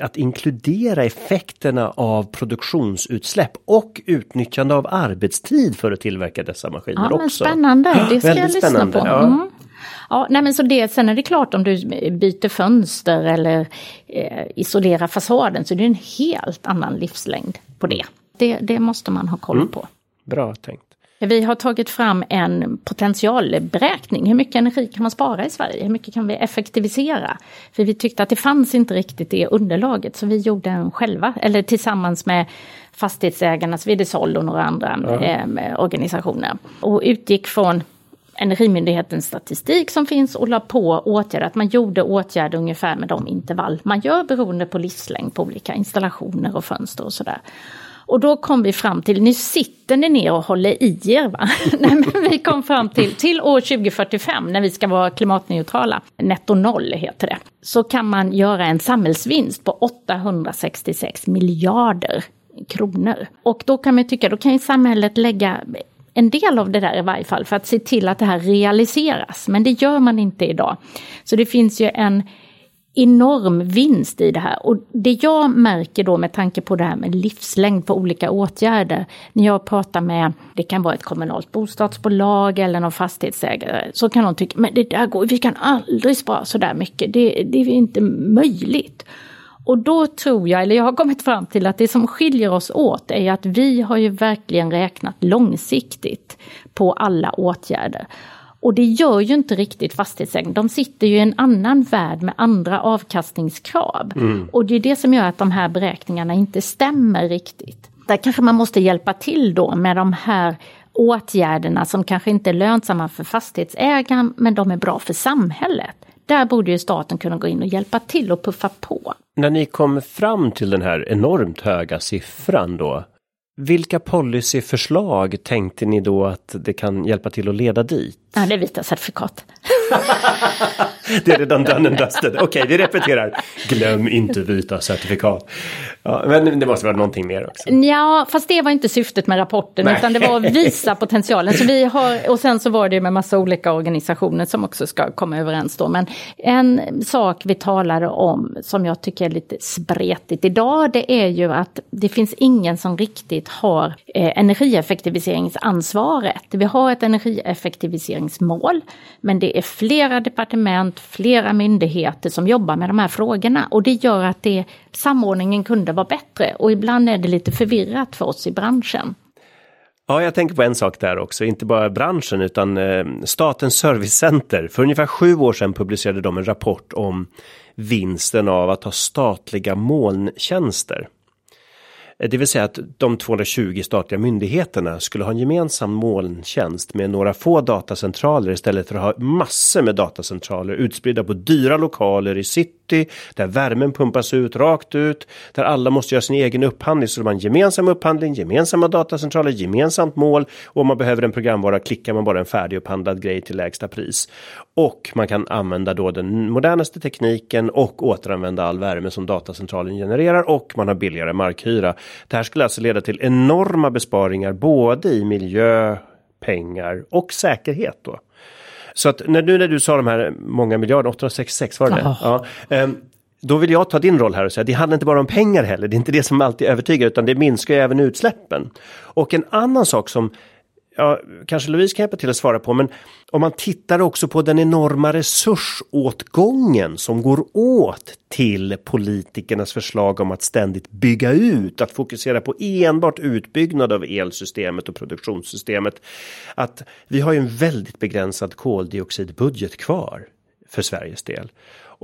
att inkludera effekterna av produktionsutsläpp och utnyttjande av arbetstid för att tillverka dessa maskiner ja, också. Spännande, det ska jag lyssna spännande. på. Ja. Mm. Ja, nej men så det, sen är det klart om du byter fönster eller eh, isolerar fasaden så det är en helt annan livslängd på det. Det, det måste man ha koll mm. på. Bra tänkt. Vi har tagit fram en potentialberäkning. Hur mycket energi kan man spara i Sverige? Hur mycket kan vi effektivisera? För vi tyckte att det fanns inte riktigt det underlaget så vi gjorde den själva, eller tillsammans med Fastighetsägarnas Videsol och några andra ja. eh, organisationer. Och utgick från Energimyndighetens statistik som finns och la på åtgärder, att man gjorde åtgärder ungefär med de intervall man gör beroende på livslängd på olika installationer och fönster och sådär. Och då kom vi fram till, nu sitter ni ner och håller i er va? Nej, men vi kom fram till, till år 2045 när vi ska vara klimatneutrala, netto noll heter det, så kan man göra en samhällsvinst på 866 miljarder kronor. Och då kan man tycka, då kan ju samhället lägga en del av det där i varje fall för att se till att det här realiseras. Men det gör man inte idag. Så det finns ju en enorm vinst i det här. Och det jag märker då med tanke på det här med livslängd på olika åtgärder, när jag pratar med, det kan vara ett kommunalt bostadsbolag eller någon fastighetsägare, så kan de tycka, men det där går, vi kan aldrig spara så där mycket, det, det är inte möjligt. Och då tror jag, eller jag har kommit fram till att det som skiljer oss åt är att vi har ju verkligen räknat långsiktigt på alla åtgärder. Och det gör ju inte riktigt fastighetsägarna. De sitter ju i en annan värld med andra avkastningskrav. Mm. Och det är det som gör att de här beräkningarna inte stämmer riktigt. Där kanske man måste hjälpa till då med de här åtgärderna som kanske inte är lönsamma för fastighetsägaren men de är bra för samhället. Där borde ju staten kunna gå in och hjälpa till och puffa på. När ni kom fram till den här enormt höga siffran då, vilka policyförslag tänkte ni då att det kan hjälpa till att leda dit? Ja, det är vita certifikat. det är redan done and dusted. Okej, okay, vi repeterar. Glöm inte vita certifikat. Ja, men det måste vara någonting mer också. Ja, fast det var inte syftet med rapporten Nej. utan det var att visa potentialen. Så vi har, och sen så var det med massa olika organisationer som också ska komma överens då. Men en sak vi talade om som jag tycker är lite spretigt idag det är ju att det finns ingen som riktigt har eh, energieffektiviseringsansvaret. Vi har ett energieffektiviseringsmål men det är flera departement, flera myndigheter som jobbar med de här frågorna och det gör att det, samordningen kunde vara bättre och ibland är det lite förvirrat för oss i branschen. Ja, jag tänker på en sak där också, inte bara branschen utan eh, Statens servicecenter. För ungefär sju år sedan publicerade de en rapport om vinsten av att ha statliga molntjänster. Eh, det vill säga att de 220 statliga myndigheterna skulle ha en gemensam molntjänst med några få datacentraler istället för att ha massor med datacentraler utspridda på dyra lokaler i city där värmen pumpas ut rakt ut där alla måste göra sin egen upphandling så de har en gemensam upphandling, gemensamma datacentraler, gemensamt mål och om man behöver en programvara klickar man bara en färdigupphandlad grej till lägsta pris. Och man kan använda då den modernaste tekniken och återanvända all värme som datacentralen genererar och man har billigare markhyra. Det här skulle alltså leda till enorma besparingar både i miljö, pengar och säkerhet då. Så att när, nu när du sa de här många miljarder, 866 var det oh. ja, um, då vill jag ta din roll här och säga det handlar inte bara om pengar heller. Det är inte det som alltid övertygar utan det minskar ju även utsläppen. Och en annan sak som ja, kanske Louise kan hjälpa till att svara på, men om man tittar också på den enorma resursåtgången som går åt till politikernas förslag om att ständigt bygga ut, att fokusera på enbart utbyggnad av elsystemet och produktionssystemet. Att vi har ju en väldigt begränsad koldioxidbudget kvar för Sveriges del.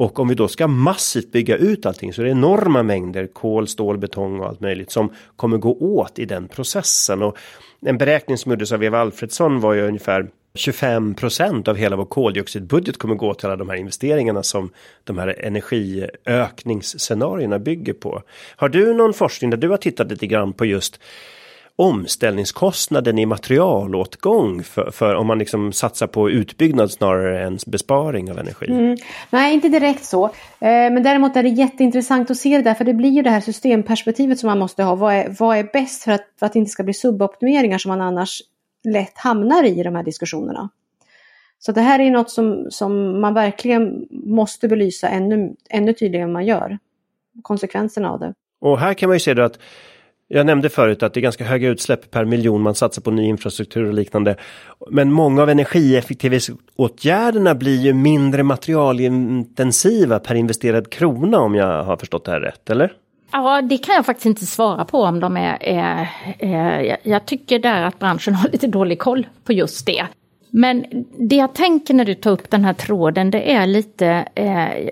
Och om vi då ska massivt bygga ut allting så är det enorma mängder kol, stål, betong och allt möjligt som kommer gå åt i den processen. Och en beräkning som gjordes av Eva Alfredsson var ju ungefär 25 procent av hela vår koldioxidbudget kommer gå till alla de här investeringarna som de här energiökningsscenarierna bygger på. Har du någon forskning där du har tittat lite grann på just omställningskostnaden i materialåtgång för, för, om man liksom satsar på utbyggnad snarare än besparing av energi? Mm. Nej, inte direkt så. Eh, men däremot är det jätteintressant att se det där, för det blir ju det här systemperspektivet som man måste ha. Vad är, vad är bäst för att, för att det inte ska bli suboptimeringar som man annars lätt hamnar i, i de här diskussionerna? Så det här är något som, som man verkligen måste belysa ännu, ännu tydligare än man gör. Konsekvenserna av det. Och här kan man ju se då att jag nämnde förut att det är ganska höga utsläpp per miljon man satsar på ny infrastruktur och liknande. Men många av energieffektiviseringsåtgärderna blir ju mindre materialintensiva per investerad krona om jag har förstått det här rätt, eller? Ja, det kan jag faktiskt inte svara på om de är... är, är jag tycker där att branschen har lite dålig koll på just det. Men det jag tänker när du tar upp den här tråden det är lite, eh,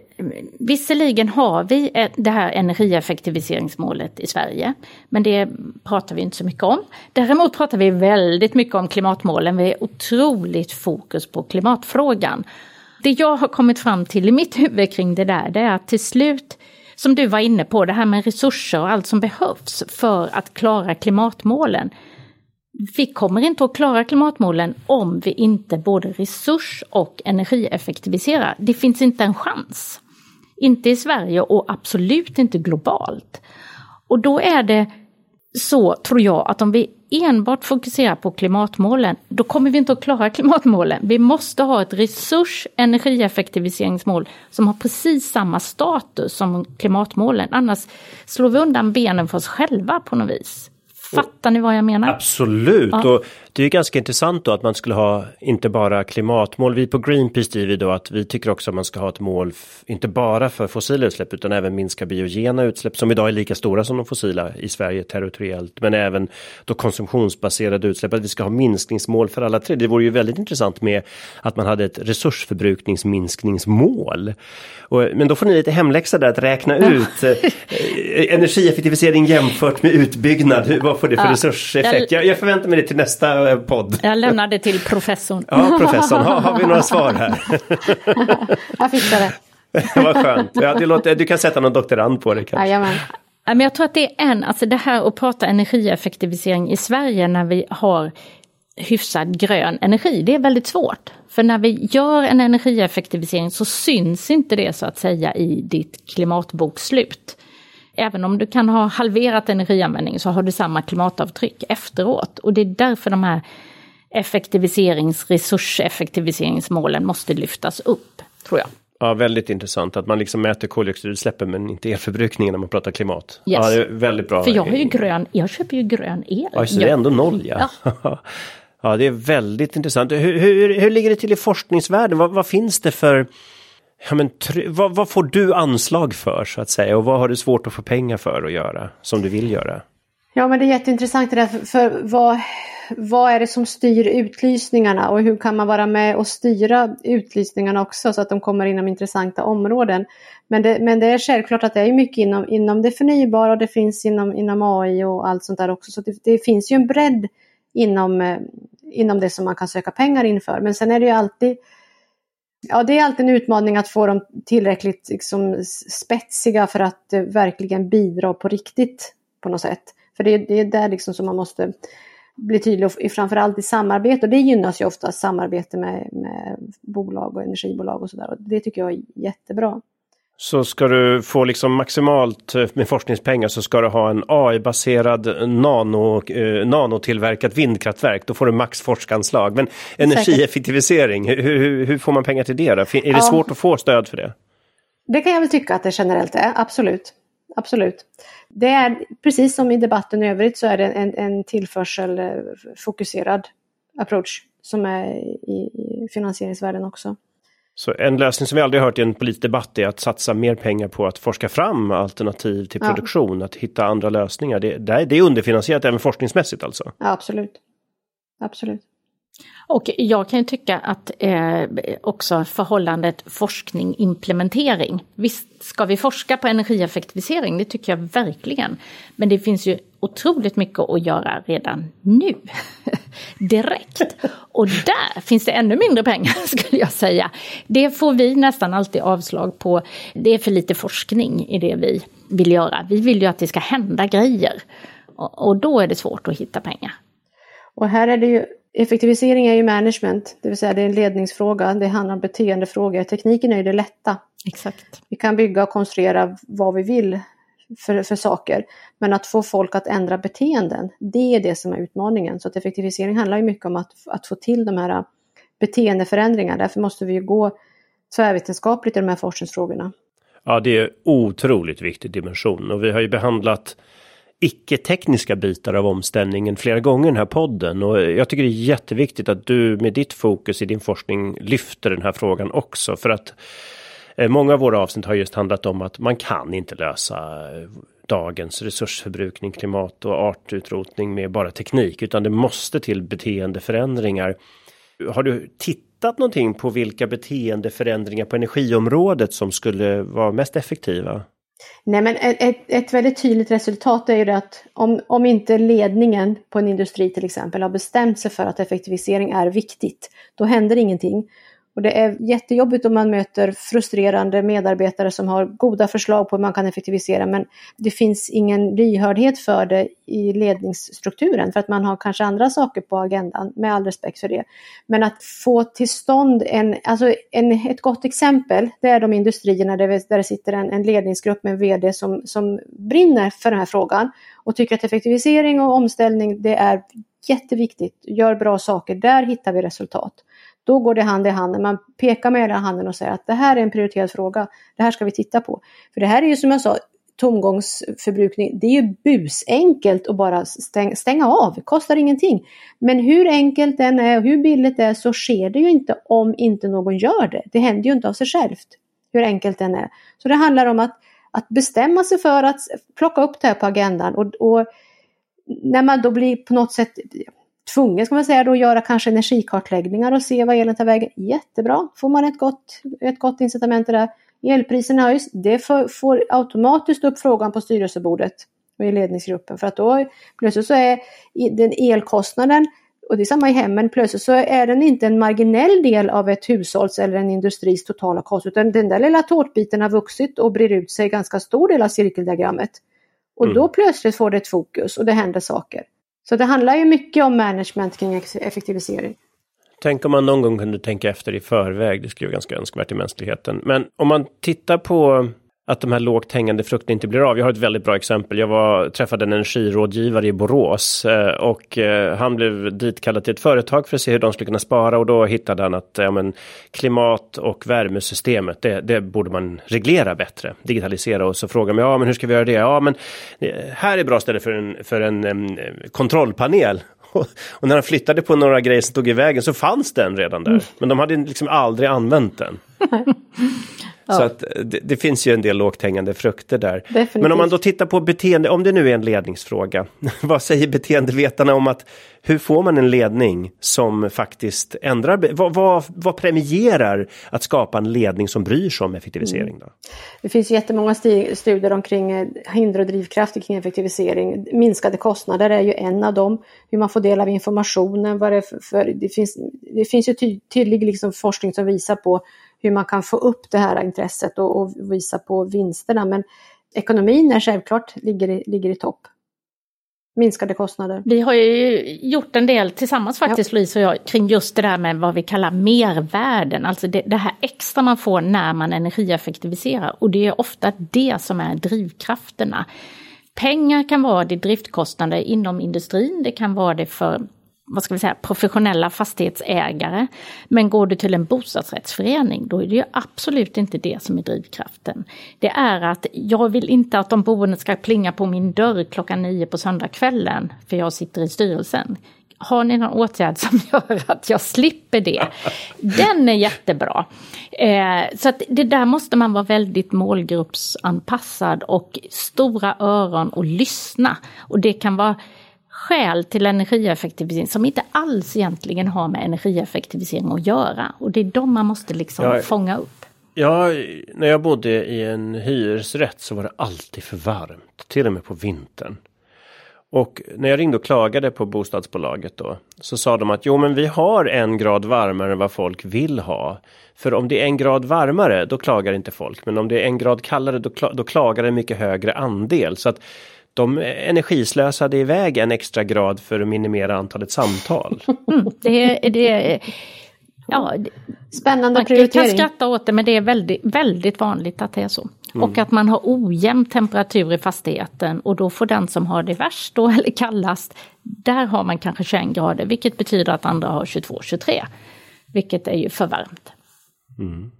visserligen har vi det här energieffektiviseringsmålet i Sverige, men det pratar vi inte så mycket om. Däremot pratar vi väldigt mycket om klimatmålen, vi är otroligt fokus på klimatfrågan. Det jag har kommit fram till i mitt huvud kring det där, det är att till slut som du var inne på, det här med resurser och allt som behövs för att klara klimatmålen vi kommer inte att klara klimatmålen om vi inte både resurs och energieffektiviserar. Det finns inte en chans. Inte i Sverige och absolut inte globalt. Och då är det så, tror jag, att om vi enbart fokuserar på klimatmålen, då kommer vi inte att klara klimatmålen. Vi måste ha ett resurs energieffektiviseringsmål som har precis samma status som klimatmålen. Annars slår vi undan benen för oss själva på något vis. Fattar ni vad jag menar? Absolut! Ja. Och det är ganska intressant då att man skulle ha inte bara klimatmål. Vi på Greenpeace driver då att vi tycker också att man ska ha ett mål inte bara för fossila utsläpp utan även minska biogena utsläpp som idag är lika stora som de fossila i Sverige territoriellt. Men även då konsumtionsbaserade utsläpp. Att vi ska ha minskningsmål för alla tre. Det vore ju väldigt intressant med att man hade ett resursförbrukningsminskningsmål. Och, men då får ni lite hemläxa där att räkna ut eh, energieffektivisering jämfört med utbyggnad. Vad får det för resurseffekt? Jag, jag förväntar mig det till nästa podd. Jag lämnar det till professorn. Ja, professorn. Ha, har vi några svar här? jag fixar det. Vad skönt. Ja, det låter, du kan sätta någon doktorand på det kanske. Jajamän. Men jag tror att det är en, alltså det här att prata energieffektivisering i Sverige när vi har hyfsad grön energi, det är väldigt svårt. För när vi gör en energieffektivisering så syns inte det så att säga i ditt klimatbokslut även om du kan ha halverat energianvändning så har du samma klimatavtryck efteråt. Och det är därför de här effektiviserings, resurseffektiviseringsmålen måste lyftas upp, tror jag. Ja, väldigt intressant att man liksom mäter koldioxidutsläppen men inte elförbrukningen när man pratar klimat. Yes. Ja, det är väldigt bra. För jag har ju grön, jag köper ju grön el. Ja, så det är ändå noll ja. ja. ja det är väldigt intressant. Hur, hur, hur ligger det till i forskningsvärlden? Vad, vad finns det för Ja, men vad, vad, får du anslag för så att säga och vad har du svårt att få pengar för att göra som du vill göra? Ja men det är jätteintressant det där för, för vad, vad är det som styr utlysningarna och hur kan man vara med och styra utlysningarna också så att de kommer inom intressanta områden. Men det, men det är självklart att det är mycket inom, inom det förnybara och det finns inom, inom AI och allt sånt där också. Så det, det finns ju en bredd inom, eh, inom det som man kan söka pengar inför. Men sen är det ju alltid Ja, det är alltid en utmaning att få dem tillräckligt liksom, spetsiga för att eh, verkligen bidra på riktigt på något sätt. För det, det är där liksom som man måste bli tydlig, och framförallt i samarbete. Och det gynnas ju ofta samarbete med, med bolag och energibolag och sådär. Det tycker jag är jättebra. Så ska du få liksom maximalt eh, med forskningspengar så ska du ha en AI-baserad nano, eh, nanotillverkat vindkraftverk. Då får du max forskanslag. Men energieffektivisering, hur, hur, hur, får man pengar till det? Då? Är det ja. svårt att få stöd för det? Det kan jag väl tycka att det generellt är, absolut. Absolut. Det är precis som i debatten i övrigt så är det en, en tillförselfokuserad approach som är i, i finansieringsvärlden också. Så en lösning som vi aldrig hört i en politisk debatt är att satsa mer pengar på att forska fram alternativ till produktion, ja. att hitta andra lösningar. Det, det är underfinansierat även forskningsmässigt alltså? Ja, absolut. Absolut. Och jag kan ju tycka att eh, också förhållandet forskning-implementering. Visst ska vi forska på energieffektivisering, det tycker jag verkligen. Men det finns ju otroligt mycket att göra redan nu. Direkt. Och där finns det ännu mindre pengar skulle jag säga. Det får vi nästan alltid avslag på. Det är för lite forskning i det vi vill göra. Vi vill ju att det ska hända grejer. Och, och då är det svårt att hitta pengar. Och här är det ju Effektivisering är ju management, det vill säga det är en ledningsfråga, det handlar om beteendefrågor. Tekniken är ju det lätta. Exakt. Vi kan bygga och konstruera vad vi vill för, för saker. Men att få folk att ändra beteenden, det är det som är utmaningen. Så att effektivisering handlar ju mycket om att, att få till de här beteendeförändringarna. Därför måste vi ju gå tvärvetenskapligt i de här forskningsfrågorna. Ja, det är otroligt viktig dimension och vi har ju behandlat icke-tekniska bitar av omställningen flera gånger i den här podden och jag tycker det är jätteviktigt att du med ditt fokus i din forskning lyfter den här frågan också för att eh, många av våra avsnitt har just handlat om att man kan inte lösa eh, dagens resursförbrukning, klimat och artutrotning med bara teknik utan det måste till beteendeförändringar. Har du tittat någonting på vilka beteendeförändringar på energiområdet som skulle vara mest effektiva? Nej, men ett, ett väldigt tydligt resultat är ju det att om, om inte ledningen på en industri till exempel har bestämt sig för att effektivisering är viktigt, då händer ingenting. Och det är jättejobbigt om man möter frustrerande medarbetare som har goda förslag på hur man kan effektivisera men det finns ingen lyhördhet för det i ledningsstrukturen för att man har kanske andra saker på agendan med all respekt för det. Men att få till stånd en, alltså en, ett gott exempel det är de industrierna där, där det sitter en, en ledningsgrupp med en VD som, som brinner för den här frågan och tycker att effektivisering och omställning det är jätteviktigt, gör bra saker, där hittar vi resultat. Då går det hand i hand när man pekar med hela handen och säger att det här är en prioriterad fråga. Det här ska vi titta på. För det här är ju som jag sa tomgångsförbrukning. Det är ju busenkelt att bara stänga av. kostar ingenting. Men hur enkelt den är och hur billigt det är så sker det ju inte om inte någon gör det. Det händer ju inte av sig självt. Hur enkelt den är. Så det handlar om att, att bestämma sig för att plocka upp det här på agendan. Och, och när man då blir på något sätt tvungen ska man säga då att göra kanske energikartläggningar och se vad elen tar vägen. Jättebra, får man ett gott, ett gott incitament till det. Elpriserna höjs, det får, får automatiskt upp frågan på styrelsebordet och i ledningsgruppen för att då plötsligt så är den elkostnaden och det är samma i hemmen, plötsligt så är den inte en marginell del av ett hushålls eller en industris totala kostnad utan den där lilla tårtbiten har vuxit och brer ut sig ganska stor del av cirkeldiagrammet. Och mm. då plötsligt får det ett fokus och det händer saker. Så det handlar ju mycket om management kring effektivisering. Tänk om man någon gång kunde tänka efter i förväg. Det skulle vara ganska önskvärt i mänskligheten. Men om man tittar på att de här lågt hängande frukterna inte blir av. Jag har ett väldigt bra exempel. Jag var, träffade en energirådgivare i Borås eh, och eh, han blev ditkallad till ett företag för att se hur de skulle kunna spara och då hittade han att ja, men, klimat och värmesystemet, det, det borde man reglera bättre, digitalisera och så frågade man, ja men hur ska vi göra det? Ja men eh, här är bra ställe för en, för en um, kontrollpanel och när han flyttade på några grejer som tog i vägen så fanns den redan där. Mm. Men de hade liksom aldrig använt den. Ja. Så att det, det, finns ju en del lågt hängande frukter där. Definitivt. Men om man då tittar på beteende, om det nu är en ledningsfråga, vad säger beteendevetarna om att hur får man en ledning som faktiskt ändrar, vad, vad, vad premierar att skapa en ledning som bryr sig om effektivisering? Då? Mm. Det finns jättemånga studier omkring eh, hinder och drivkrafter kring effektivisering. Minskade kostnader är ju en av dem. Hur man får del av informationen, vad det, för, för det, finns, det finns ju ty, tydlig liksom forskning som visar på hur man kan få upp det här intresset och, och visa på vinsterna. Men ekonomin är självklart ligger i, ligger i topp. Minskade kostnader. Vi har ju gjort en del tillsammans faktiskt, ja. Louise och jag, kring just det där med vad vi kallar mervärden. Alltså det, det här extra man får när man energieffektiviserar. Och det är ofta det som är drivkrafterna. Pengar kan vara det driftkostnader inom industrin, det kan vara det för vad ska vi säga, professionella fastighetsägare. Men går du till en bostadsrättsförening, då är det ju absolut inte det som är drivkraften. Det är att jag vill inte att de boende ska plinga på min dörr klockan nio på söndagskvällen, för jag sitter i styrelsen. Har ni någon åtgärd som gör att jag slipper det? Den är jättebra. Eh, så att det där måste man vara väldigt målgruppsanpassad och stora öron och lyssna. Och det kan vara skäl till energieffektivisering som inte alls egentligen har med energieffektivisering att göra. Och det är de man måste liksom ja, fånga upp. Ja, när jag bodde i en hyresrätt så var det alltid för varmt, till och med på vintern. Och när jag ringde och klagade på bostadsbolaget då så sa de att jo men vi har en grad varmare än vad folk vill ha. För om det är en grad varmare då klagar inte folk men om det är en grad kallare då, då klagar en mycket högre andel. Så att de energislösade iväg en extra grad för att minimera antalet samtal. Mm, det, det, ja, Spännande man prioritering. Man kan skratta åt det men det är väldigt, väldigt vanligt att det är så. Mm. Och att man har ojämn temperatur i fastigheten och då får den som har det värst då, eller kallast, där har man kanske 21 grader vilket betyder att andra har 22-23. Vilket är ju för varmt. Mm.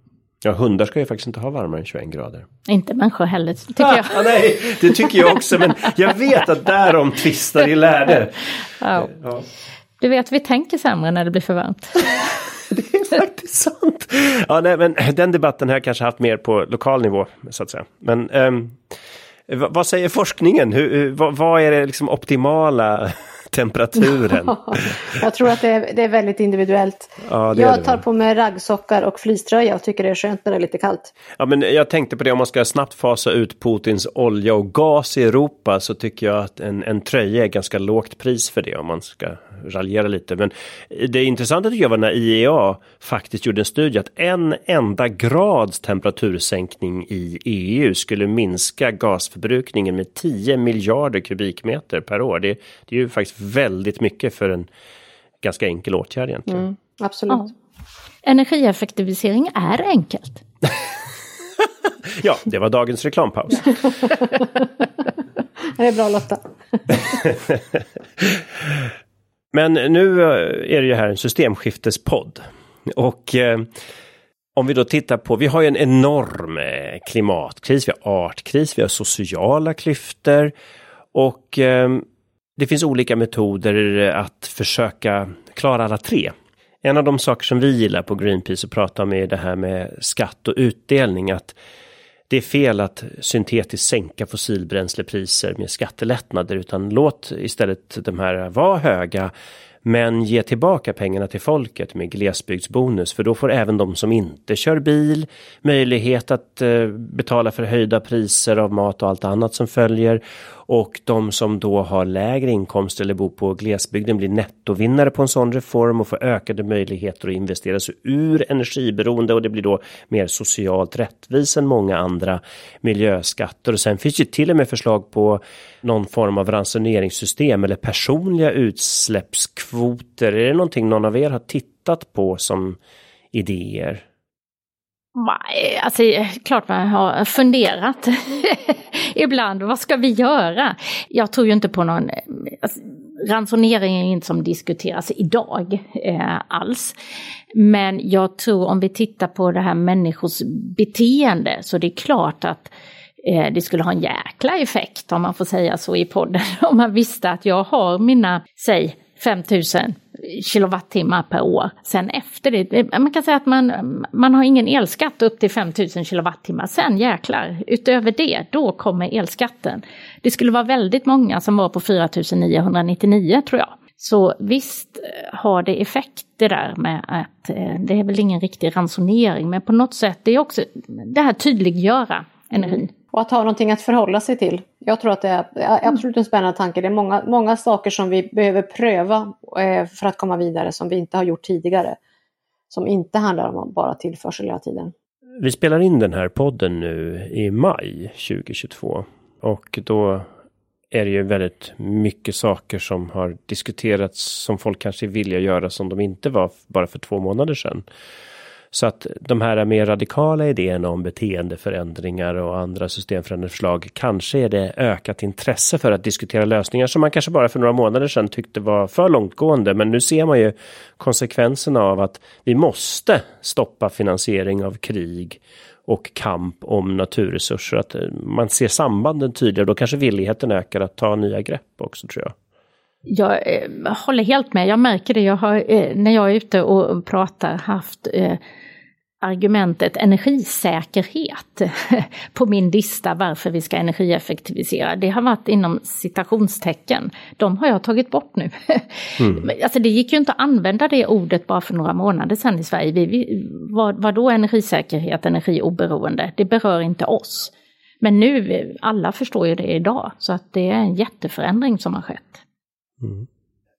Ja, hundar ska ju faktiskt inte ha varmare än 21 grader. Inte människor heller, tycker jag. Ah, nej, det tycker jag också, men jag vet att därom tvistar i lärde. Ja. ja. Du vet, vi tänker sämre när det blir för varmt. det är faktiskt sant. Ja, nej, men den debatten har jag kanske haft mer på lokal nivå, så att säga. Men um, vad säger forskningen? Hur, vad, vad är det liksom optimala temperaturen? jag tror att det är, det är väldigt individuellt. Ja, jag tar på mig raggsockar och fleecetröja och tycker det är skönt när det är lite kallt. Ja, men jag tänkte på det, om man ska snabbt fasa ut Putins olja och gas i Europa så tycker jag att en, en tröja är ganska lågt pris för det om man ska raljera lite. Men det intressanta tycker jag var när IEA faktiskt gjorde en studie att en enda grads temperatursänkning i EU skulle minska gasförbrukningen med 10 miljarder kubikmeter per år. Det, det är ju faktiskt väldigt mycket för en ganska enkel åtgärd egentligen. Mm, absolut. Ja. Energieffektivisering är enkelt. ja, det var dagens reklampaus. det är bra Lotta. Men nu eh, är det ju här en systemskiftespodd. Och eh, om vi då tittar på, vi har ju en enorm eh, klimatkris, vi har artkris, vi har sociala klyftor och eh, det finns olika metoder att försöka klara alla tre. En av de saker som vi gillar på Greenpeace att prata om är det här med skatt och utdelning. Att det är fel att syntetiskt sänka fossilbränslepriser med skattelättnader utan låt istället de här vara höga men ge tillbaka pengarna till folket med glesbygdsbonus för då får även de som inte kör bil möjlighet att eh, betala för höjda priser av mat och allt annat som följer. Och de som då har lägre inkomster eller bor på glesbygden blir nettovinnare på en sån reform och får ökade möjligheter att investera sig ur energiberoende och det blir då mer socialt rättvis än många andra miljöskatter. Och sen finns ju till och med förslag på någon form av ransoneringssystem eller personliga utsläppskvoter. Är det någonting någon av er har tittat på som idéer? Nej, eh, alltså eh, klart man har funderat ibland. Vad ska vi göra? Jag tror ju inte på någon... Eh, alltså, ransonering är inte som diskuteras idag eh, alls. Men jag tror om vi tittar på det här människors beteende så det är klart att eh, det skulle ha en jäkla effekt om man får säga så i podden. Om man visste att jag har mina, säg 5000 kilowattimmar per år. Sen efter det, man kan säga att man, man har ingen elskatt upp till 5000 kilowattimmar. Sen jäklar, utöver det, då kommer elskatten. Det skulle vara väldigt många som var på 4999 tror jag. Så visst eh, har det effekt det där med att eh, det är väl ingen riktig ransonering, men på något sätt det är också det här tydliggöra energin. Och att ha någonting att förhålla sig till. Jag tror att det är absolut en spännande tanke. Det är många, många saker som vi behöver pröva eh, för att komma vidare som vi inte har gjort tidigare. Som inte handlar om bara tillförsel hela tiden. Vi spelar in den här podden nu i maj 2022. Och då är det ju väldigt mycket saker som har diskuterats som folk kanske vill göra som de inte var bara för två månader sedan. Så att de här mer radikala idéerna om beteendeförändringar och andra systemförändrande förslag kanske är det ökat intresse för att diskutera lösningar som man kanske bara för några månader sedan tyckte var för långtgående. Men nu ser man ju konsekvenserna av att vi måste stoppa finansiering av krig och kamp om naturresurser. Att man ser sambanden tydligare, då kanske villigheten ökar att ta nya grepp också tror jag. Jag eh, håller helt med, jag märker det. Jag har, eh, när jag är ute och pratar haft eh, argumentet energisäkerhet på min lista varför vi ska energieffektivisera. Det har varit inom citationstecken. De har jag tagit bort nu. Mm. Alltså det gick ju inte att använda det ordet bara för några månader sedan i Sverige. Vi, vi, vad, vad då energisäkerhet, energioberoende? Det berör inte oss. Men nu, alla förstår ju det idag, så att det är en jätteförändring som har skett. Mm.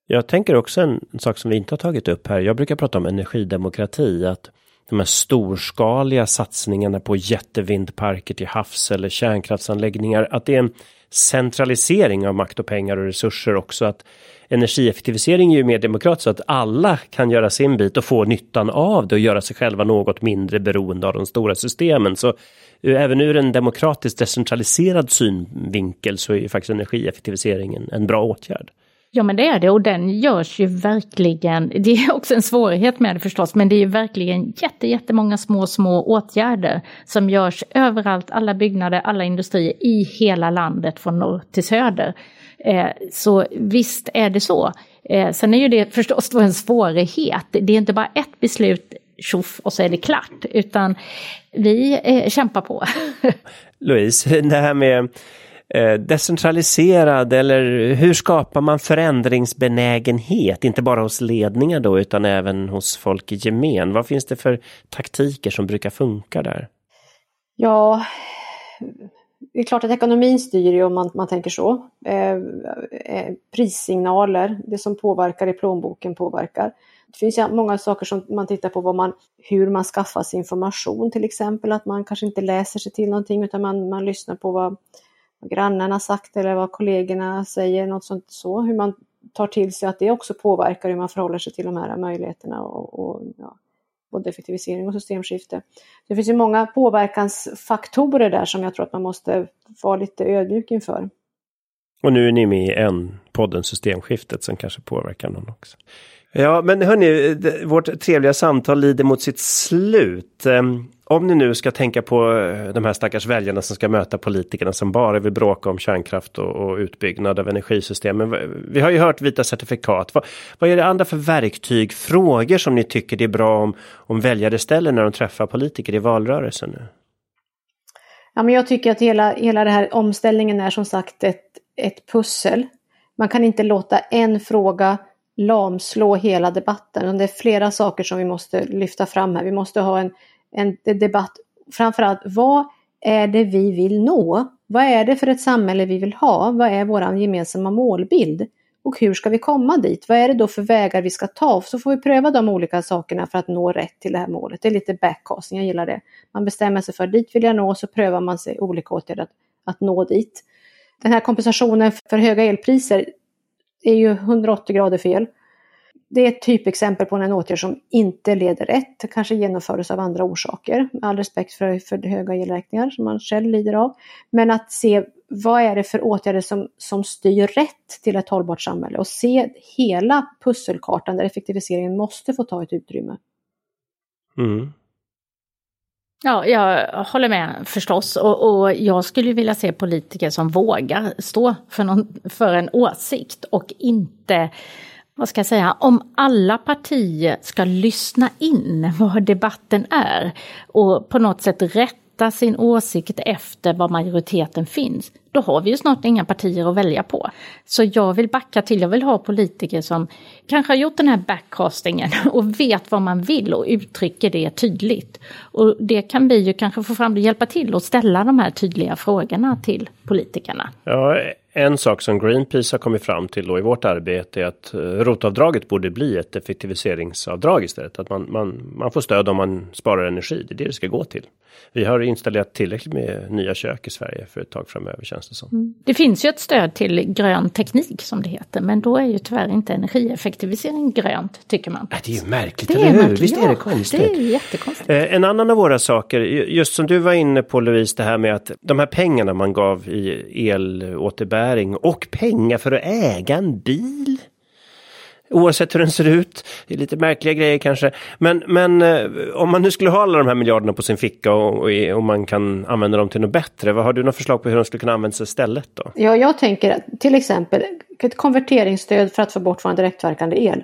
Jag tänker också en, sak som vi inte har tagit upp här. Jag brukar prata om energidemokrati, att de här storskaliga satsningarna på jättevindparker till havs eller kärnkraftsanläggningar, att det är en centralisering av makt och pengar och resurser också. Att energieffektivisering är ju mer demokratiskt så att alla kan göra sin bit och få nyttan av det och göra sig själva något mindre beroende av de stora systemen. Så eh, även ur en demokratiskt decentraliserad synvinkel så är ju faktiskt energieffektiviseringen en bra åtgärd. Ja men det är det och den görs ju verkligen, det är också en svårighet med det förstås, men det är ju verkligen jätte, jättemånga små, små åtgärder som görs överallt, alla byggnader, alla industrier i hela landet från norr till söder. Eh, så visst är det så. Eh, sen är ju det förstås då en svårighet, det är inte bara ett beslut, tjoff och så är det klart, utan vi eh, kämpar på. Louise, det här med Eh, decentraliserad eller hur skapar man förändringsbenägenhet? Inte bara hos ledningar då utan även hos folk i gemen. Vad finns det för taktiker som brukar funka där? Ja, det är klart att ekonomin styr ju om man, man tänker så. Eh, eh, prissignaler, det som påverkar i plånboken påverkar. Det finns ju många saker som man tittar på vad man, hur man skaffar sig information till exempel, att man kanske inte läser sig till någonting utan man, man lyssnar på vad, vad grannarna sagt eller vad kollegorna säger, något sånt så. Hur man tar till sig att det också påverkar hur man förhåller sig till de här möjligheterna och, och ja, både effektivisering och systemskifte. Det finns ju många påverkansfaktorer där som jag tror att man måste vara lite ödmjuk inför. Och nu är ni med i en podden Systemskiftet som kanske påverkar någon också. Ja, men hörni, vårt trevliga samtal lider mot sitt slut. Om ni nu ska tänka på eh, de här stackars väljarna som ska möta politikerna som bara vill bråka om kärnkraft och, och utbyggnad av energisystemen. Vi har ju hört vita certifikat. Vad, vad är det andra för verktyg, frågor som ni tycker det är bra om, om väljare ställer när de träffar politiker i valrörelsen nu? Ja, men jag tycker att hela, hela den här omställningen är som sagt ett, ett pussel. Man kan inte låta en fråga lamslå hela debatten. Det är flera saker som vi måste lyfta fram här. Vi måste ha en, en debatt, framförallt vad är det vi vill nå? Vad är det för ett samhälle vi vill ha? Vad är vår gemensamma målbild? Och hur ska vi komma dit? Vad är det då för vägar vi ska ta? Så får vi pröva de olika sakerna för att nå rätt till det här målet. Det är lite backcasting, jag gillar det. Man bestämmer sig för dit vill jag nå, så prövar man sig olika åtgärder att, att nå dit. Den här kompensationen för höga elpriser, är ju 180 grader fel. Det är ett typexempel på en åtgärd som inte leder rätt, kanske genomfördes av andra orsaker. Med all respekt för, för höga elräkningar som man själv lider av. Men att se vad är det för åtgärder som, som styr rätt till ett hållbart samhälle och se hela pusselkartan där effektiviseringen måste få ta ett utrymme. Mm. Ja, jag håller med förstås och, och, jag skulle vilja se politiker som vågar stå för, någon, för en åsikt och inte vad ska jag säga, om alla partier ska lyssna in vad debatten är och på något sätt rätta sin åsikt efter var majoriteten finns, då har vi ju snart inga partier att välja på. Så jag vill backa till, jag vill ha politiker som kanske har gjort den här backcastingen och vet vad man vill och uttrycker det tydligt. Och det kan vi ju kanske få fram och hjälpa till och ställa de här tydliga frågorna till politikerna. Ja, en sak som Greenpeace har kommit fram till då i vårt arbete är att eh, rotavdraget borde bli ett effektiviseringsavdrag istället. Att man, man, man får stöd om man sparar energi. Det är det det ska gå till. Vi har installerat tillräckligt med nya kök i Sverige för ett tag framöver känns det som. Mm. Det finns ju ett stöd till grön teknik som det heter, men då är ju tyvärr inte energieffektivisering grönt tycker man. det är ju märkligt, det eller hur? Visst är det konstigt? Det är jättekonstigt. Eh, en annan av våra saker, just som du var inne på Louise, det här med att de här pengarna man gav i elåterbäring och pengar för att äga en bil. Oavsett hur den ser ut. Det är lite märkliga grejer kanske. Men, men eh, om man nu skulle ha alla de här miljarderna på sin ficka och, och, och man kan använda dem till något bättre. Vad har du något förslag på hur de skulle kunna användas istället då? Ja, jag tänker till exempel ett konverteringsstöd för att få bort vår direktverkande el.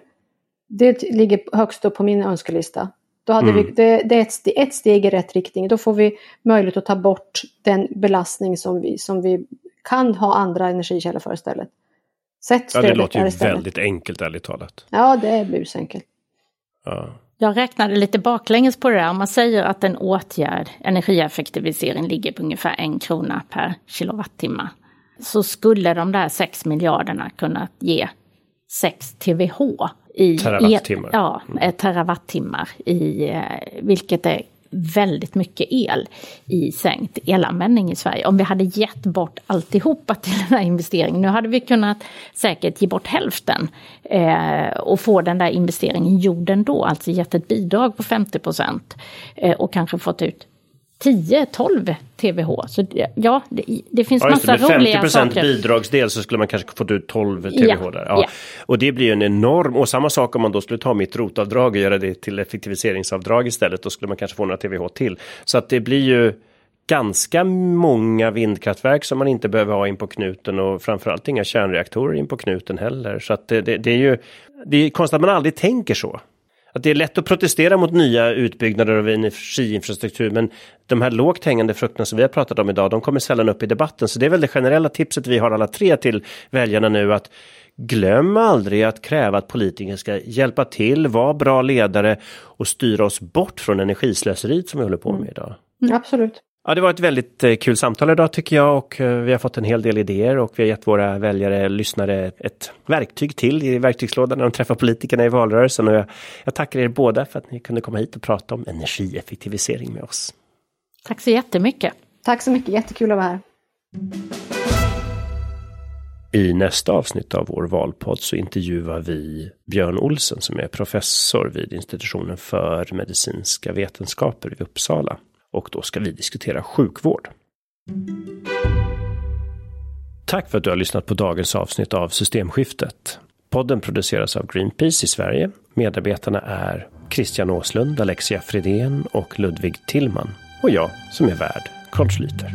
Det ligger högst upp på min önskelista. Då hade mm. vi, det, det, är ett, ett steg i rätt riktning. Då får vi möjlighet att ta bort den belastning som vi, som vi kan ha andra energikällor för istället. Sätt ja, det låter ju väldigt enkelt ärligt talat. Ja, det är busenkelt. Ja. Jag räknade lite baklänges på det där. Om man säger att en åtgärd, energieffektivisering, ligger på ungefär en krona per kilowattimme. Så skulle de där 6 miljarderna kunna ge 6 TWh i terawattimmar. Ja, terawattimmar i, eh, vilket är väldigt mycket el i sänkt elanvändning i Sverige. Om vi hade gett bort alltihopa till den här investeringen, nu hade vi kunnat säkert ge bort hälften eh, och få den där investeringen gjord ändå, alltså gett ett bidrag på 50 procent eh, och kanske fått ut 10-12 TBH. Så ja, det, det finns ja, massa det, roliga 50 saker. bidragsdel så skulle man kanske fått ut 12 TBH ja, där. Ja. ja. Och det blir ju en enorm, och samma sak om man då skulle ta mitt rotavdrag och göra det till effektiviseringsavdrag istället. Då skulle man kanske få några TBH till. Så att det blir ju ganska många vindkraftverk som man inte behöver ha in på knuten och framförallt inga kärnreaktorer in på knuten heller. Så att det, det, det är ju, det är konstigt att man aldrig tänker så att det är lätt att protestera mot nya utbyggnader av energiinfrastruktur men de här lågt hängande frukterna som vi har pratat om idag de kommer sällan upp i debatten. Så det är väl det generella tipset vi har alla tre till väljarna nu att Glöm aldrig att kräva att politiker ska hjälpa till, vara bra ledare och styra oss bort från energislöseriet som vi håller på med idag. Mm. Absolut. Ja, det var ett väldigt eh, kul samtal idag tycker jag och eh, vi har fått en hel del idéer och vi har gett våra väljare, lyssnare ett verktyg till i verktygslådan när de träffar politikerna i valrörelsen. Och jag, jag tackar er båda för att ni kunde komma hit och prata om energieffektivisering med oss. Tack så jättemycket. Tack så mycket, jättekul att vara här. I nästa avsnitt av vår valpodd så intervjuar vi Björn Olsen som är professor vid institutionen för medicinska vetenskaper i Uppsala. Och då ska vi diskutera sjukvård. Tack för att du har lyssnat på dagens avsnitt av Systemskiftet. Podden produceras av Greenpeace i Sverige. Medarbetarna är Christian Åslund, Alexia Fredén och Ludvig Tillman. Och jag som är värd, Carl Schlüter.